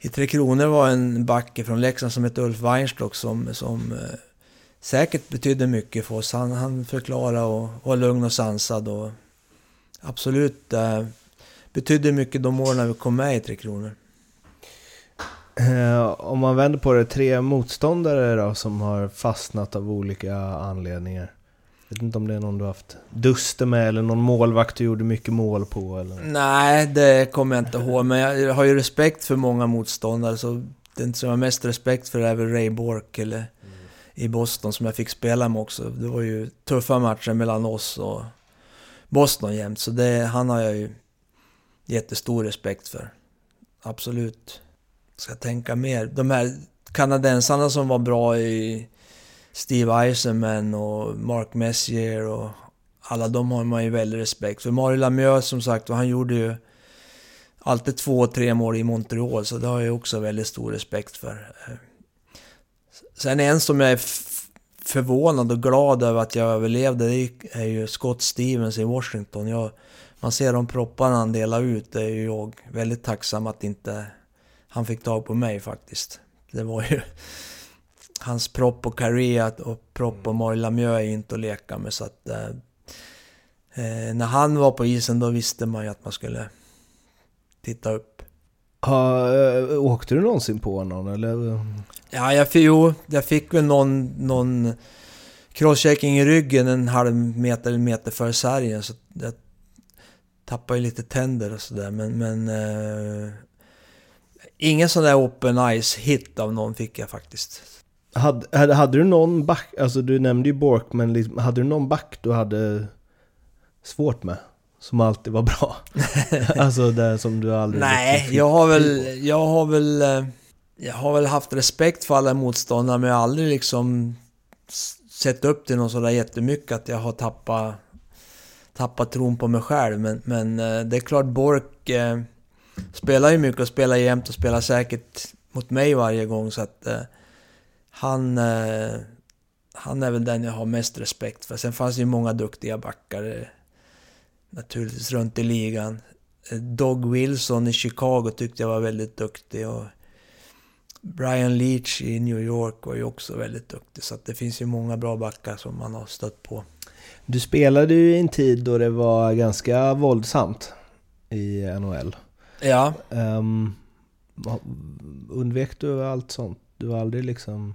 i Tre Kronor var en backe från Leksand som hette Ulf Weinstock som, som eh, säkert betydde mycket för oss. Han, han förklarade och var lugn och sansad och absolut eh, betydde mycket de åren vi kom med i Tre Kronor. Eh, om man vänder på det, tre motståndare då som har fastnat av olika anledningar? Jag vet inte om det är någon du haft duster med eller någon målvakt du gjorde mycket mål på? Eller? Nej, det kommer jag inte ihåg. Men jag har ju respekt för många motståndare. Så den som jag har mest respekt för är väl Ray Bork eller mm. i Boston som jag fick spela med också. Det var ju tuffa matcher mellan oss och Boston jämt. Så det, han har jag ju jättestor respekt för. Absolut. Ska tänka mer. De här kanadensarna som var bra i Steve Eisenman och Mark Messier och alla de har man ju väldigt respekt för. Mario Lemieux som sagt han gjorde ju alltid två, tre mål i Montreal, så det har jag också väldigt stor respekt för. Eh, sen en som jag är förvånad och glad över att jag överlevde, det är ju Scott Stevens i Washington. Jag man ser de propparna han delar ut, det är ju jag väldigt tacksam att inte han fick tag på mig faktiskt. Det var ju... Hans propp på Carrea och propp på Mario Lemieux är ju inte att leka med så att... Eh, eh, när han var på isen då visste man ju att man skulle titta upp. Ha, äh, åkte du någonsin på någon eller? Ja, jag, jo, jag fick väl någon, någon crosschecking i ryggen en halv meter, meter före sargen. Så jag tappar ju lite tänder och sådär men... men eh, ingen sån där open ice hit av någon fick jag faktiskt. Hade, hade, hade du någon back, alltså du nämnde ju Bork, men liksom, hade du någon back du hade svårt med? Som alltid var bra? alltså det som du aldrig... Nej, jag har väl, jag har väl... Eh, jag har väl haft respekt för alla motståndare men jag har aldrig liksom sett upp till någon sådär jättemycket att jag har tappat tappat tron på mig själv. Men, men eh, det är klart, Bork eh, spelar ju mycket och spelar jämt och spelar säkert mot mig varje gång. Så att eh, han, eh, han är väl den jag har mest respekt för. Sen fanns det ju många duktiga backar naturligtvis runt i ligan. Eh, Dog Wilson i Chicago tyckte jag var väldigt duktig. Och Brian Leach i New York var ju också väldigt duktig. Så det finns ju många bra backar som man har stött på. Du spelade ju i en tid då det var ganska våldsamt i NHL. Ja. Um, undvek du allt sånt? Du var aldrig liksom...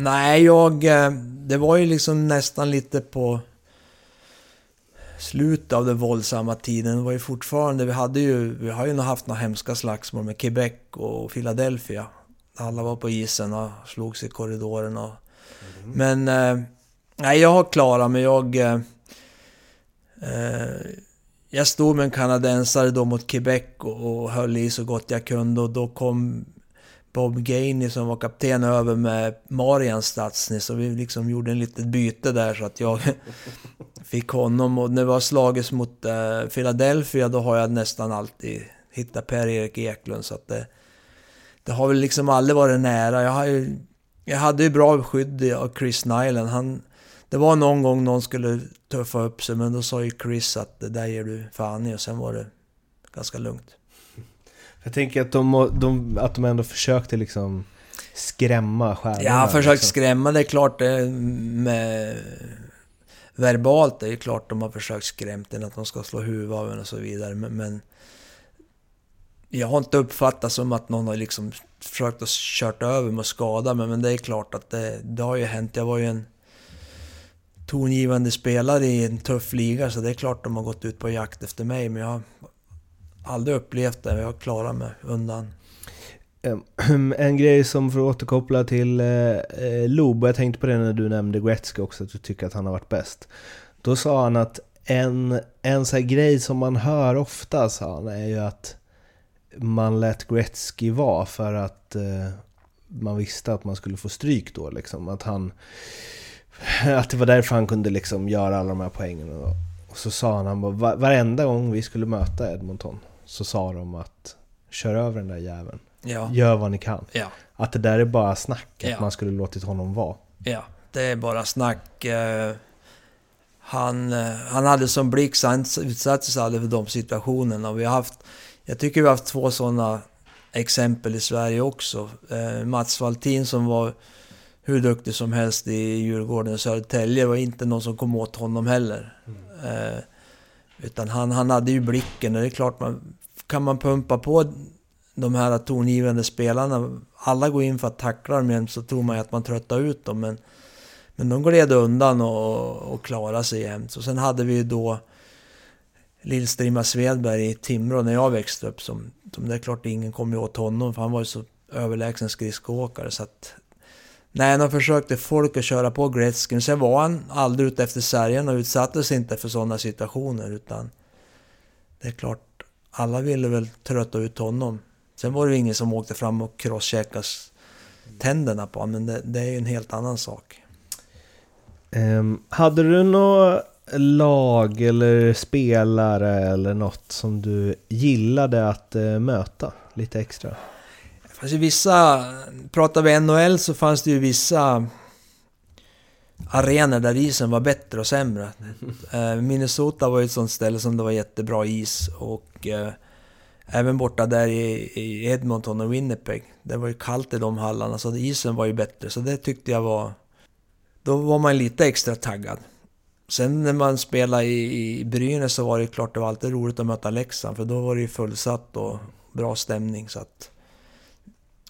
Nej, jag... Eh, det var ju liksom nästan lite på... slutet av den våldsamma tiden. Det var ju fortfarande, vi hade ju, vi har ju haft några hemska slagsmål med Quebec och Philadelphia. Alla var på isen och slogs i korridoren och... Mm. Men... Eh, nej, jag har klarat mig. Jag... Eh, eh, jag stod med en kanadensare då mot Quebec och, och höll i så gott jag kunde och då kom Bob Gainey som var kapten över med Marian Statsny så vi liksom gjorde en litet byte där så att jag fick honom och när vi har slagits mot uh, Philadelphia då har jag nästan alltid hittat Per-Erik Eklund så att det, det har väl liksom aldrig varit nära. Jag, har ju, jag hade ju bra skydd av Chris Nyland. Han, det var någon gång någon skulle tuffa upp sig men då sa ju Chris att det där ger du fan i och sen var det ganska lugnt. Jag tänker att de, de, att de ändå försökte liksom skrämma stjärnorna. Ja, försökt liksom. skrämma. Det är klart med verbalt det är klart de har försökt skrämt en att de ska slå huvudet av en och så vidare. Men, men, jag har inte uppfattat som att någon har liksom försökt att kört över mig och skada mig. Men det är klart att det, det har ju hänt. Jag var ju en tongivande spelare i en tuff liga så det är klart de har gått ut på jakt efter mig. Men jag aldrig upplevt det. Jag klarar mig undan. En grej som för att återkoppla till eh, eh, Lobo, jag tänkte på det när du nämnde Gretzky också, att du tycker att han har varit bäst. Då sa han att en, en sån här grej som man hör ofta, sa han, är ju att man lät Gretzky vara för att eh, man visste att man skulle få stryk då liksom. Att han... Att det var därför han kunde liksom göra alla de här poängen. Och, och så sa han, han bara, varenda gång vi skulle möta Edmonton så sa de att kör över den där jäveln. Ja. Gör vad ni kan. Ja. Att det där är bara snack, att ja. man skulle låtit honom vara. Ja, det är bara snack. Eh, han, eh, han hade som blick, så han utsatte sig aldrig för de situationerna. Vi har haft, jag tycker vi har haft två sådana exempel i Sverige också. Eh, Mats Valtin som var hur duktig som helst i Djurgården och Södertälje var inte någon som kom åt honom heller. Mm. utan han, han hade ju blicken och det är klart man kan man pumpa på de här tongivande spelarna, alla går in för att tackla dem jämt, så tror man ju att man tröttar ut dem. Men, men de gled undan och, och klarade sig jämt. Och sen hade vi ju då Lillstrima Svedberg i Timrå när jag växte upp. Som, som det är klart ingen kom åt honom, för han var ju så överlägsen skridskoåkare. Så att, nej, de försökte folk att köra på Gretzky. Sen var han aldrig ute efter sargen och utsattes inte för sådana situationer. Utan det är klart, alla ville väl trötta ut honom. Sen var det ingen som åkte fram och crosscheckade tänderna på honom, men det, det, är ju en helt annan sak. Um, hade du något lag eller spelare eller något som du gillade att uh, möta lite extra? Fast vissa, pratar vi NHL så fanns det ju vissa arenor där isen var bättre och sämre. Eh, Minnesota var ju ett sånt ställe som det var jättebra is och eh, Även borta där i, i Edmonton och Winnipeg. Det var ju kallt i de hallarna så isen var ju bättre. Så det tyckte jag var... Då var man lite extra taggad. Sen när man spelade i, i Brynäs så var det klart det var alltid roligt att möta Leksand. För då var det ju fullsatt och bra stämning. Så att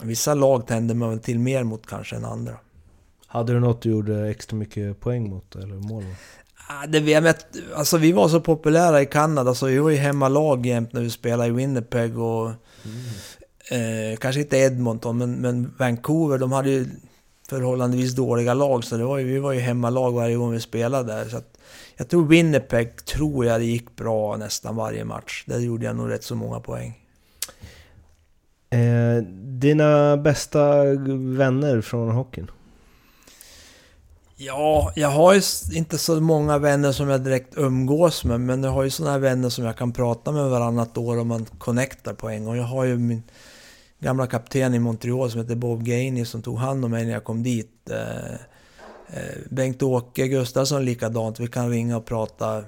vissa lag tände man väl till mer mot kanske än andra. Hade du något du gjorde extra mycket poäng mot eller mål mot? Det, vet, alltså vi var så populära i Kanada så vi var ju hemmalag jämt när vi spelade i Winnipeg och... Mm. Eh, kanske inte Edmonton, men, men Vancouver, de hade ju förhållandevis dåliga lag. Så det var ju, vi var ju hemmalag varje gång vi spelade där. Så att, jag tror Winnipeg, tror jag det gick bra nästan varje match. Där gjorde jag nog rätt så många poäng. Eh, dina bästa vänner från hockeyn? Ja, jag har ju inte så många vänner som jag direkt umgås med, men jag har ju sådana här vänner som jag kan prata med varannat år och man connectar på en gång. Jag har ju min gamla kapten i Montreal som heter Bob Gainey som tog hand om mig när jag kom dit. Eh, eh, Bengt-Åke Gustafsson likadant. Vi kan ringa och prata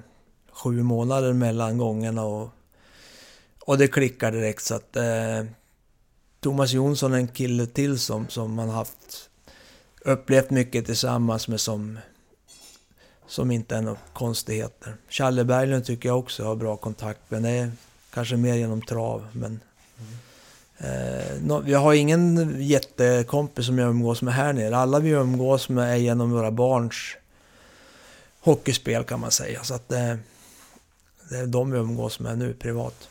sju månader mellan gångerna och, och det klickar direkt. Så att, eh, Thomas Jonsson är en kille till som, som man haft upplevt mycket tillsammans med som, som inte är några konstigheter. Challe Berglund tycker jag också har bra kontakt med. Det är kanske mer genom trav, men... Eh, jag har ingen jättekompis som jag umgås med här nere. Alla vi umgås med är genom våra barns hockeyspel kan man säga. Så att, eh, Det är de vi umgås med nu privat.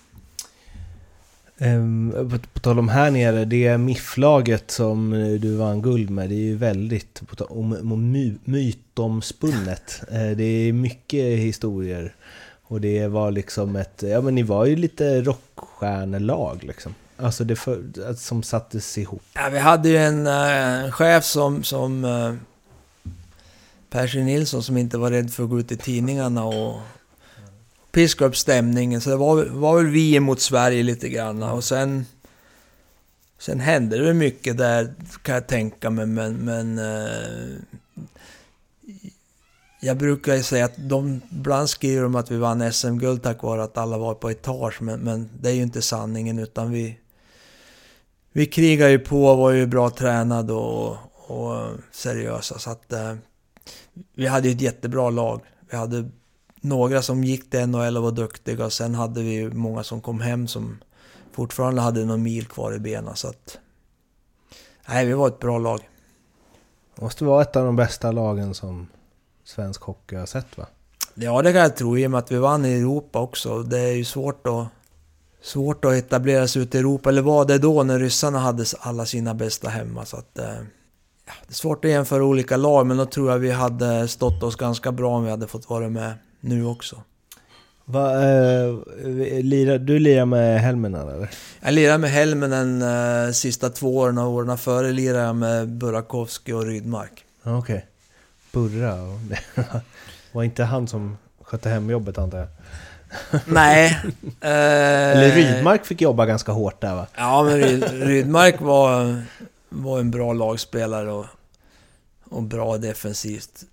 Um, på, tal om här nere, det MIF-laget som du vann guld med, det är ju väldigt på tal om, om my, mytomspunnet. Uh, det är mycket historier. Och det var liksom ett, ja men ni var ju lite rockstjärnelag liksom. Alltså det för, som sattes ihop. Ja, vi hade ju en uh, chef som, som Percy Nilsson som inte var rädd för att gå ut i tidningarna och piska upp stämningen. Så det var, var väl vi mot Sverige lite grann. Och sen... Sen hände det mycket där, kan jag tänka mig, men... men eh, jag brukar ju säga att de, ibland skriver de att vi vann SM-guld tack vare att alla var på etage, men, men det är ju inte sanningen utan vi... Vi krigade ju på och var ju bra tränade och, och seriösa så att... eh, vi hade ju ett jättebra lag. Vi hade några som gick till NHL och var duktiga och sen hade vi många som kom hem som fortfarande hade någon mil kvar i benen så att... Nej, vi var ett bra lag. Det måste vara ett av de bästa lagen som svensk hockey har sett va? Ja, det kan jag tro i och med att vi vann i Europa också. Det är ju svårt att, svårt att etablera sig ute i Europa, eller var det då när ryssarna hade alla sina bästa hemma. Så att, eh, ja, det är svårt att jämföra olika lag, men då tror jag vi hade stått oss ganska bra om vi hade fått vara med nu också. Va, eh, lirar, du lirar med Helminen eller? Jag lirar med Helminen eh, sista två åren och åren före lirar jag med Burakovsky och Rydmark. Okej. Okay. Burra och Var inte han som skötte hemjobbet antar jag? Nej. Eh, Eller Rydmark fick jobba ganska hårt där va? Ja, men Ryd, Rydmark var, var en bra lagspelare och, och bra defensivt.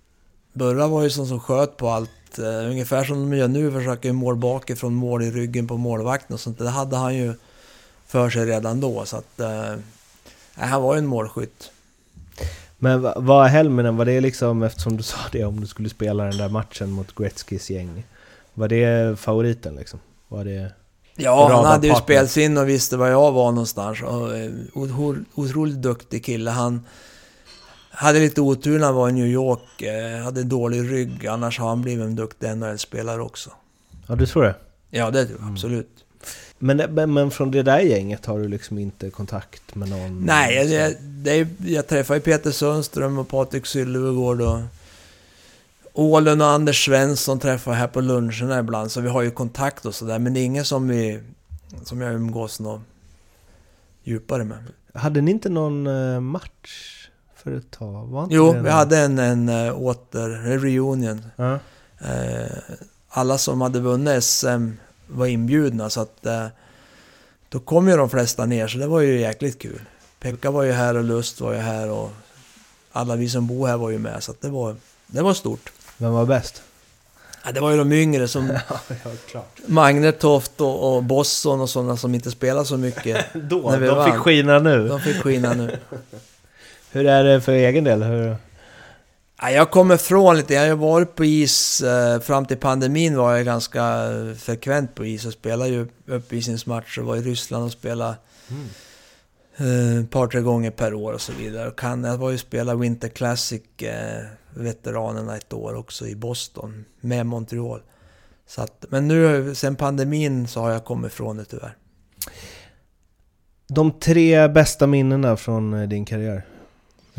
Burra var ju sån som sköt på allt. Uh, ungefär som de gör nu, försöker mål bakifrån, mål i ryggen på målvakten och sånt. Det hade han ju för sig redan då. Så att, uh, han var ju en målskytt. Men vad är Helminen, var det liksom, eftersom du sa det, om du skulle spela den där matchen mot Gretzkys gäng. Var det favoriten liksom? Var det... Ja, han hade ju spelsinne och visste var jag var någonstans. Och, eh, otroligt duktig kille. Han hade lite otur när han var i New York. Eh, hade dålig rygg. Annars har han blivit en duktig NHL-spelare också. Ja, du tror det? Ja, det tror jag mm. absolut. Men, men, men, från det där gänget har du liksom inte kontakt med någon? Nej, jag, det, jag träffar ju Peter Sundström och Patrik Sylvegård och Ålen och Anders Svensson träffar här på luncherna ibland, så vi har ju kontakt och sådär. Men det är ingen som, vi, som jag umgås något djupare med. Hade ni inte någon eh, match för ett tag? Var inte jo, vi hade en, en, eh, åter, en reunion. Ja. Eh, alla som hade vunnit SM var inbjudna så att eh, då kom ju de flesta ner så det var ju jäkligt kul. Pekka var ju här och Lust var ju här och alla vi som bor här var ju med så att det var, det var stort. Vem var bäst? Ja, det var ju de yngre som ja, klart. Magne Toft och, och Bosson och sådana som inte spelar så mycket. Då, de vann. fick skina nu. De fick skina nu. Hur är det för egen del? Hur... Ja, jag kommer från lite, jag har varit på is eh, fram till pandemin var jag ganska frekvent på is och spelade ju uppvisningsmatcher, var i Ryssland och spelade mm. eh, ett par, tre gånger per år och så vidare. Kan, jag var ju spela Winter Classic, eh, veteranerna ett år också i Boston med Montreal. Så att, men nu sen pandemin så har jag kommit från det tyvärr. De tre bästa minnena från eh, din karriär?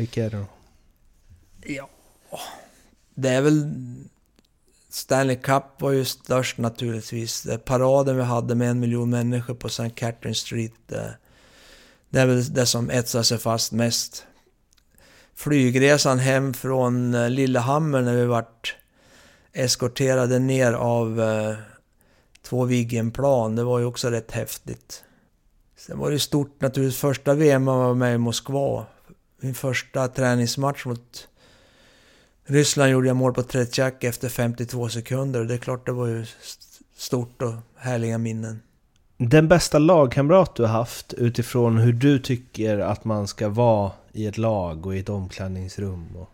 Vilka är det då? Ja, det är väl... Stanley Cup var ju störst naturligtvis. Paraden vi hade med en miljon människor på St. Catherine Street. Det, är väl det som etsar sig fast mest. Flygresan hem från eh, Lillehammer när vi vart eskorterade ner av eh, två Viggenplan. Det var ju också rätt häftigt. Sen var det stort naturligtvis. Första VM var med i Moskva min första träningsmatch mot Ryssland gjorde jag mål på Tretjak efter 52 sekunder. Det är klart det var ju stort och härliga minnen. Den bästa lagkamrat du har haft utifrån hur du tycker att man ska vara i ett lag och i ett omklädningsrum? Och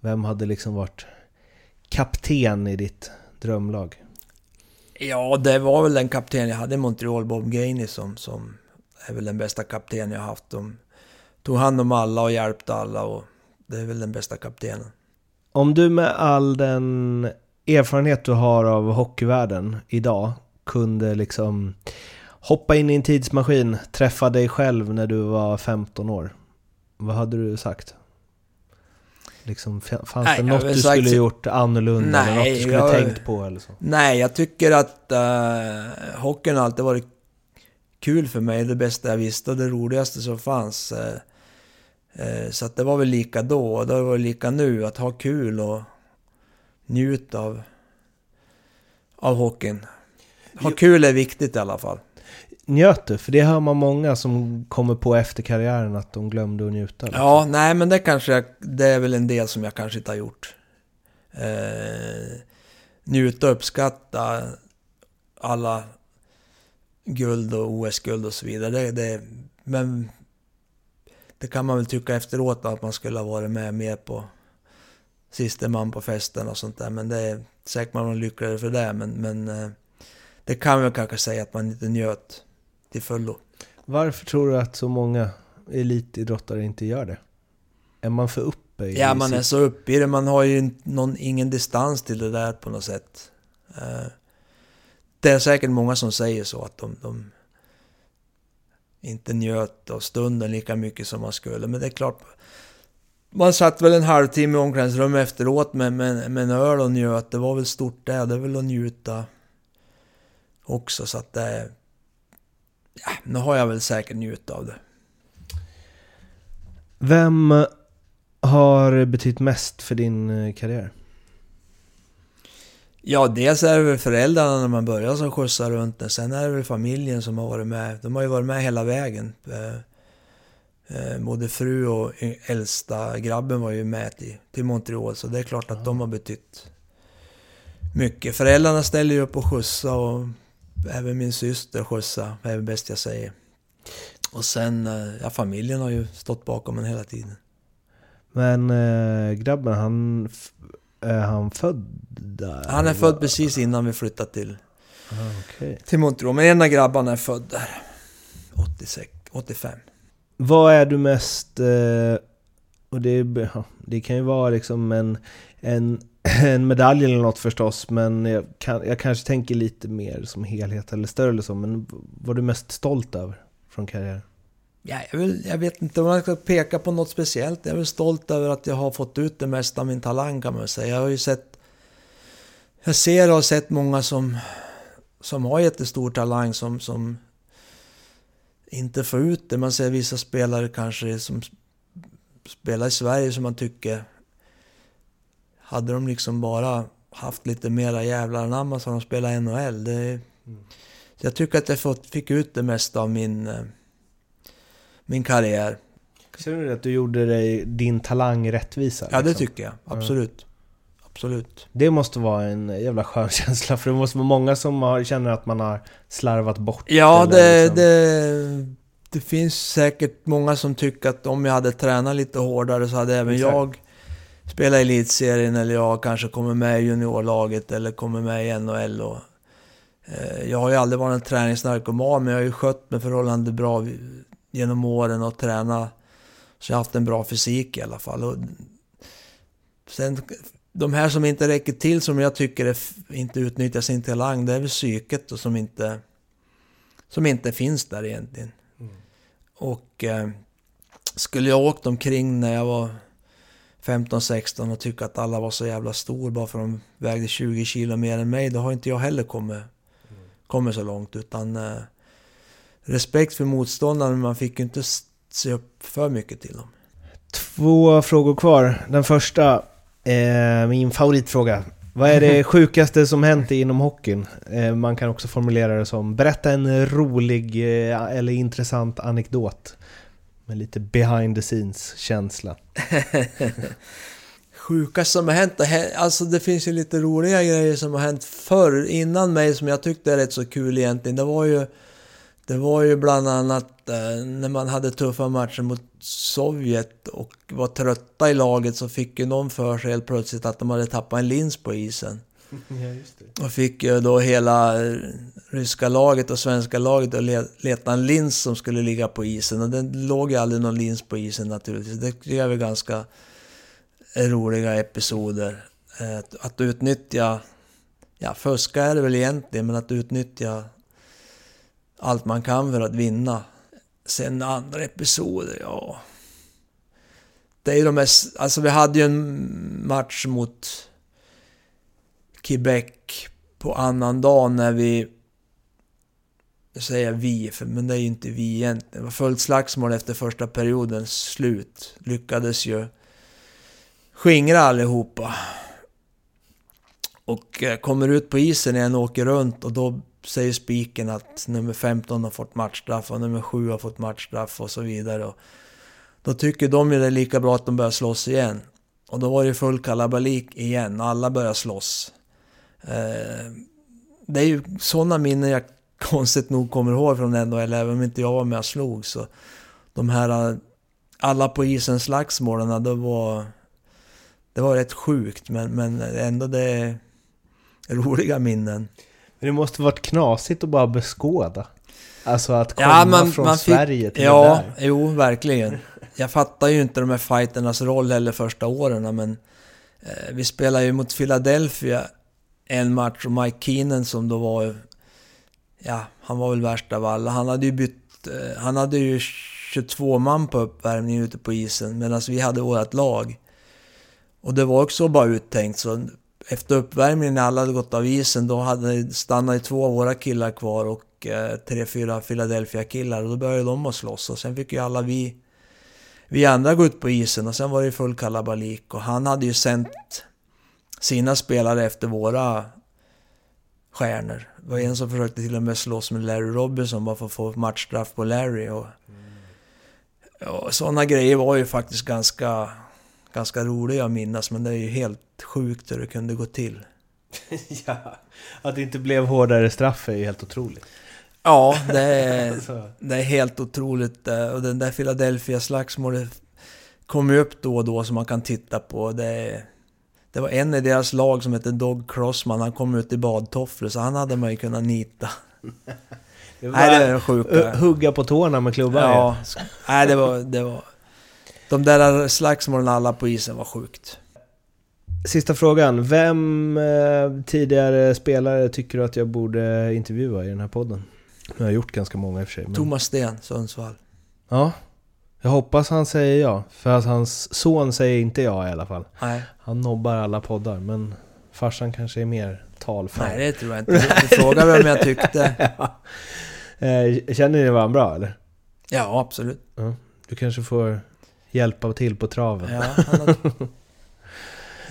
vem hade liksom varit kapten i ditt drömlag? Ja, det var väl den kapten jag hade i Montreal, Bob Gainey, som, som är väl den bästa kapten jag haft. De tog hand om alla och hjälpte alla och det är väl den bästa kaptenen. Om du med all den erfarenhet du har av hockeyvärlden idag kunde liksom hoppa in i en tidsmaskin, träffa dig själv när du var 15 år, vad hade du sagt? Liksom, fanns Nej, det något du sagt- skulle gjort annorlunda eller något Nej, du skulle jag- tänkt på eller så? Nej, jag tycker att uh, hockeyn alltid varit kul för mig. Det bästa jag visste och det roligaste som fanns. Eh, så att det var väl lika då och det var lika nu. Att ha kul och njuta av, av hockeyn. Ha kul är viktigt i alla fall. Njöt du? För det hör man många som kommer på efter karriären att de glömde att njuta. liksom. Ja, nej men det kanske jag, det är väl en del som jag kanske inte har gjort. Eh, njuta och uppskatta alla guld och OS-guld och så vidare. Det, det, men det kan man väl tycka efteråt att man skulle ha varit med mer på siste man på festen och sånt där. Men det är säkert man var lyckligare för det. Men, men eh, det kan man kanske säga att man inte njöt till fullo. Varför tror du att så många elitidrottare inte gör det? Är man för uppe i Ja, man är så uppe i det. Man har ju någon, ingen distans till det där på något sätt. Eh, Det är säkert många som säger så, att de, de inte njöt av stunden lika mycket som man skulle. Men det är klart, man satt väl en halvtimme i omklädningsrummet efteråt med, med, med en öl och njöt. Det var väl stort det. Det är väl att njuta också. Så att det... Ja, nu har jag väl säkert njutit av det. Vem har betytt mest för din eh, karriär? Ja, dels är det väl föräldrarna när man börjar som skjutsar runt den. Sen är det väl familjen som har varit med. De har ju varit med hela vägen. Eh, eh, Både fru och äldsta grabben var ju med till, till Montreal. Så det är klart att de har betytt mycket. Föräldrarna ställer ju upp och skjutsa och även min syster skjutsa. Det är väl bäst jag säger. Och sen, eh, ja familjen har ju stått bakom en hela tiden. Men eh, grabben, han, är han född där? Han är född precis innan vi flyttade till Ah, okej. till Montreal. Men en av grabbarna är född där. 86, 85. Vad är du mest... Eh, och det, ja, det kan ju vara liksom en, en, en medalj eller något förstås, men jag, kan, jag kanske tänker lite mer som helhet eller större eller så, men vad är du mest stolt över från karriären? Ja, jag, vill, jag vet inte om jag ska peka på något speciellt. Jag är väl stolt över att jag har fått ut det mesta av min talang kan man säga. Jag har ju sett... Jag ser och har sett många som, som har jättestor talang som, som inte får ut det. Man ser vissa spelare kanske som spelar i Sverige som man tycker... Hade de liksom bara haft lite mera jävlar anamma så de spelar NHL. Det, så jag tycker att jag fått, fick ut det mesta av min, eh, min karriär. Känner du att du gjorde dig, din talang rättvisa? Ja, det liksom? tycker jag. Absolut. Absolut. Det måste vara en jävla skön känsla, för det måste vara många som har, känner att man har slarvat bort Ja, det, liksom- det, det finns säkert många som tycker att om jag hade tränat lite hårdare så hade även Exakt. jag spelat i elitserien eller jag kanske kommer med i juniorlaget eller kommer med i NHL. Och, eh, jag har ju aldrig varit en träningsnarkoman men jag har ju skött mig förhållande bra genom åren och tränat så jag har haft en bra fysik i alla fall. Och sen, de här som inte räcker till som jag tycker är, inte utnyttjar sin talang, det är väl psyket och som inte som inte finns där egentligen. Mm. Och eh, skulle jag åkt omkring när jag var 15-16 och tycka att alla var så jävla stor bara för att de vägde 20 kilo mer än mig, då har inte jag heller kommit, kommit så långt. Utan eh, respekt för motståndaren, men man fick ju inte se upp för mycket till dem. Två frågor kvar. Den första, eh, min favoritfråga. Vad är det sjukaste som hänt inom hockeyn? Eh, man kan också formulera det som, berätta en rolig eh, eller intressant anekdot. Med lite behind the scenes känsla. Sjuka som har hänt, alltså det finns ju lite roliga grejer som har hänt förr, innan mig, som jag tyckte är rätt så kul egentligen. Det var ju, det var ju bland annat eh, när man hade tuffa matcher mot Sovjet och var trötta i laget så fick ju någon för sig helt plötsligt att de hade tappat en lins på isen. Ja. Och fick ju då hela eh, ryska laget och svenska laget att le- leta en lins som skulle ligga på isen. Och det låg ju aldrig någon lins på isen naturligtvis. Det är ganska roliga episoder. Eh, Att utnyttja ja, fuska är det väl egentligen, men att utnyttja allt man kan för att vinna. Sen andra episoder, ja... Det är ju de mest, alltså vi hade ju en match mot Quebec på annan dag när vi... Nu säger jag vi, för, men det är ju inte vi egentligen. Det var fullt slagsmål efter första periodens slut. Lyckades ju skingra allihopa. Och eh, kommer ut på isen igen och åker runt och då säger spiken att nummer 15 har fått matchstraff och nummer 7 har fått matchstraff och så vidare. Och då tycker de ju det är lika bra att de börjar slåss igen. Och då var det full kalabalik igen, alla börjar slåss. Eh, det är ju sådana minnen jag konstigt nog kommer ihåg från NHL, även om inte jag var med och slog. Så de här alla på isen slagsmålen, det var, det var rätt sjukt, men, men ändå det är roliga minnen. Men det måste varit knasigt att bara beskåda. Alltså att komma ja, man, från man fick, Sverige till ja, det där. Ja, jo, verkligen. Jag fattar ju inte de här fighternas roll heller första åren, men eh, vi spelade ju mot Philadelphia en match och Mike Keenan som då var... Ja, han var väl värst av alla. Han hade ju bytt... Eh, han hade ju 22 man på uppvärmning ute på isen medan vi hade vårt lag. Och det var också bara uttänkt så efter uppvärmningen när alla hade gått av isen då hade stannat två av våra killar kvar och eh, tre, fyra Philadelphia-killar. Och då började de att slåss och sen fick ju alla vi, vi andra gå ut på isen och sen var det full kalabalik. Och han hade ju sänt sina spelare efter våra stjärnor. Det var en som försökte till och med slåss med Larry Robinson bara för att få matchstraff på Larry och, och sådana grejer var ju faktiskt ganska, ganska roliga att minnas men det är ju helt sjukt hur det kunde gå till. ja, att det inte blev hårdare straff är ju helt otroligt. Ja, det är, det är helt otroligt. Eh, och den där Philadelphia-slagsmålet kommer ju upp då och då som man kan titta på. Det, är, det var en i deras lag som hette Dog Crossman, han kom ut i badtofflor så han hade man ju kunnat nita. Det var Nej, det var sjuka. Hugga på tårna med klubban Ja, nej det var, det var... De där slagsmålen alla på isen var sjukt. Sista frågan. Vem eh, tidigare spelare tycker du att jag borde intervjua i den här podden? Nu har jag gjort ganska många i och för sig. Men... Thomas Sten, Sundsvall. Ja. Jag hoppas han säger ja. För att hans son säger inte ja i alla fall. Nej. Han nobbar alla poddar, men farsan kanske är mer talför. Nej, det tror jag inte. Du frågar vem jag tyckte. ja. Eh, känner ni varandra bra eller? Ja, absolut. Ja. Du kanske får hjälpa till på traven. Ja, han har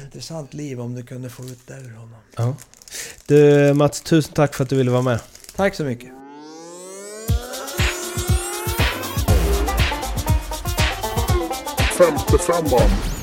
intressant liv om du kunde få ut det ur honom. Ja. Du Mats, tusen tack för att du ville vara med. Tack så mycket. Femte femman.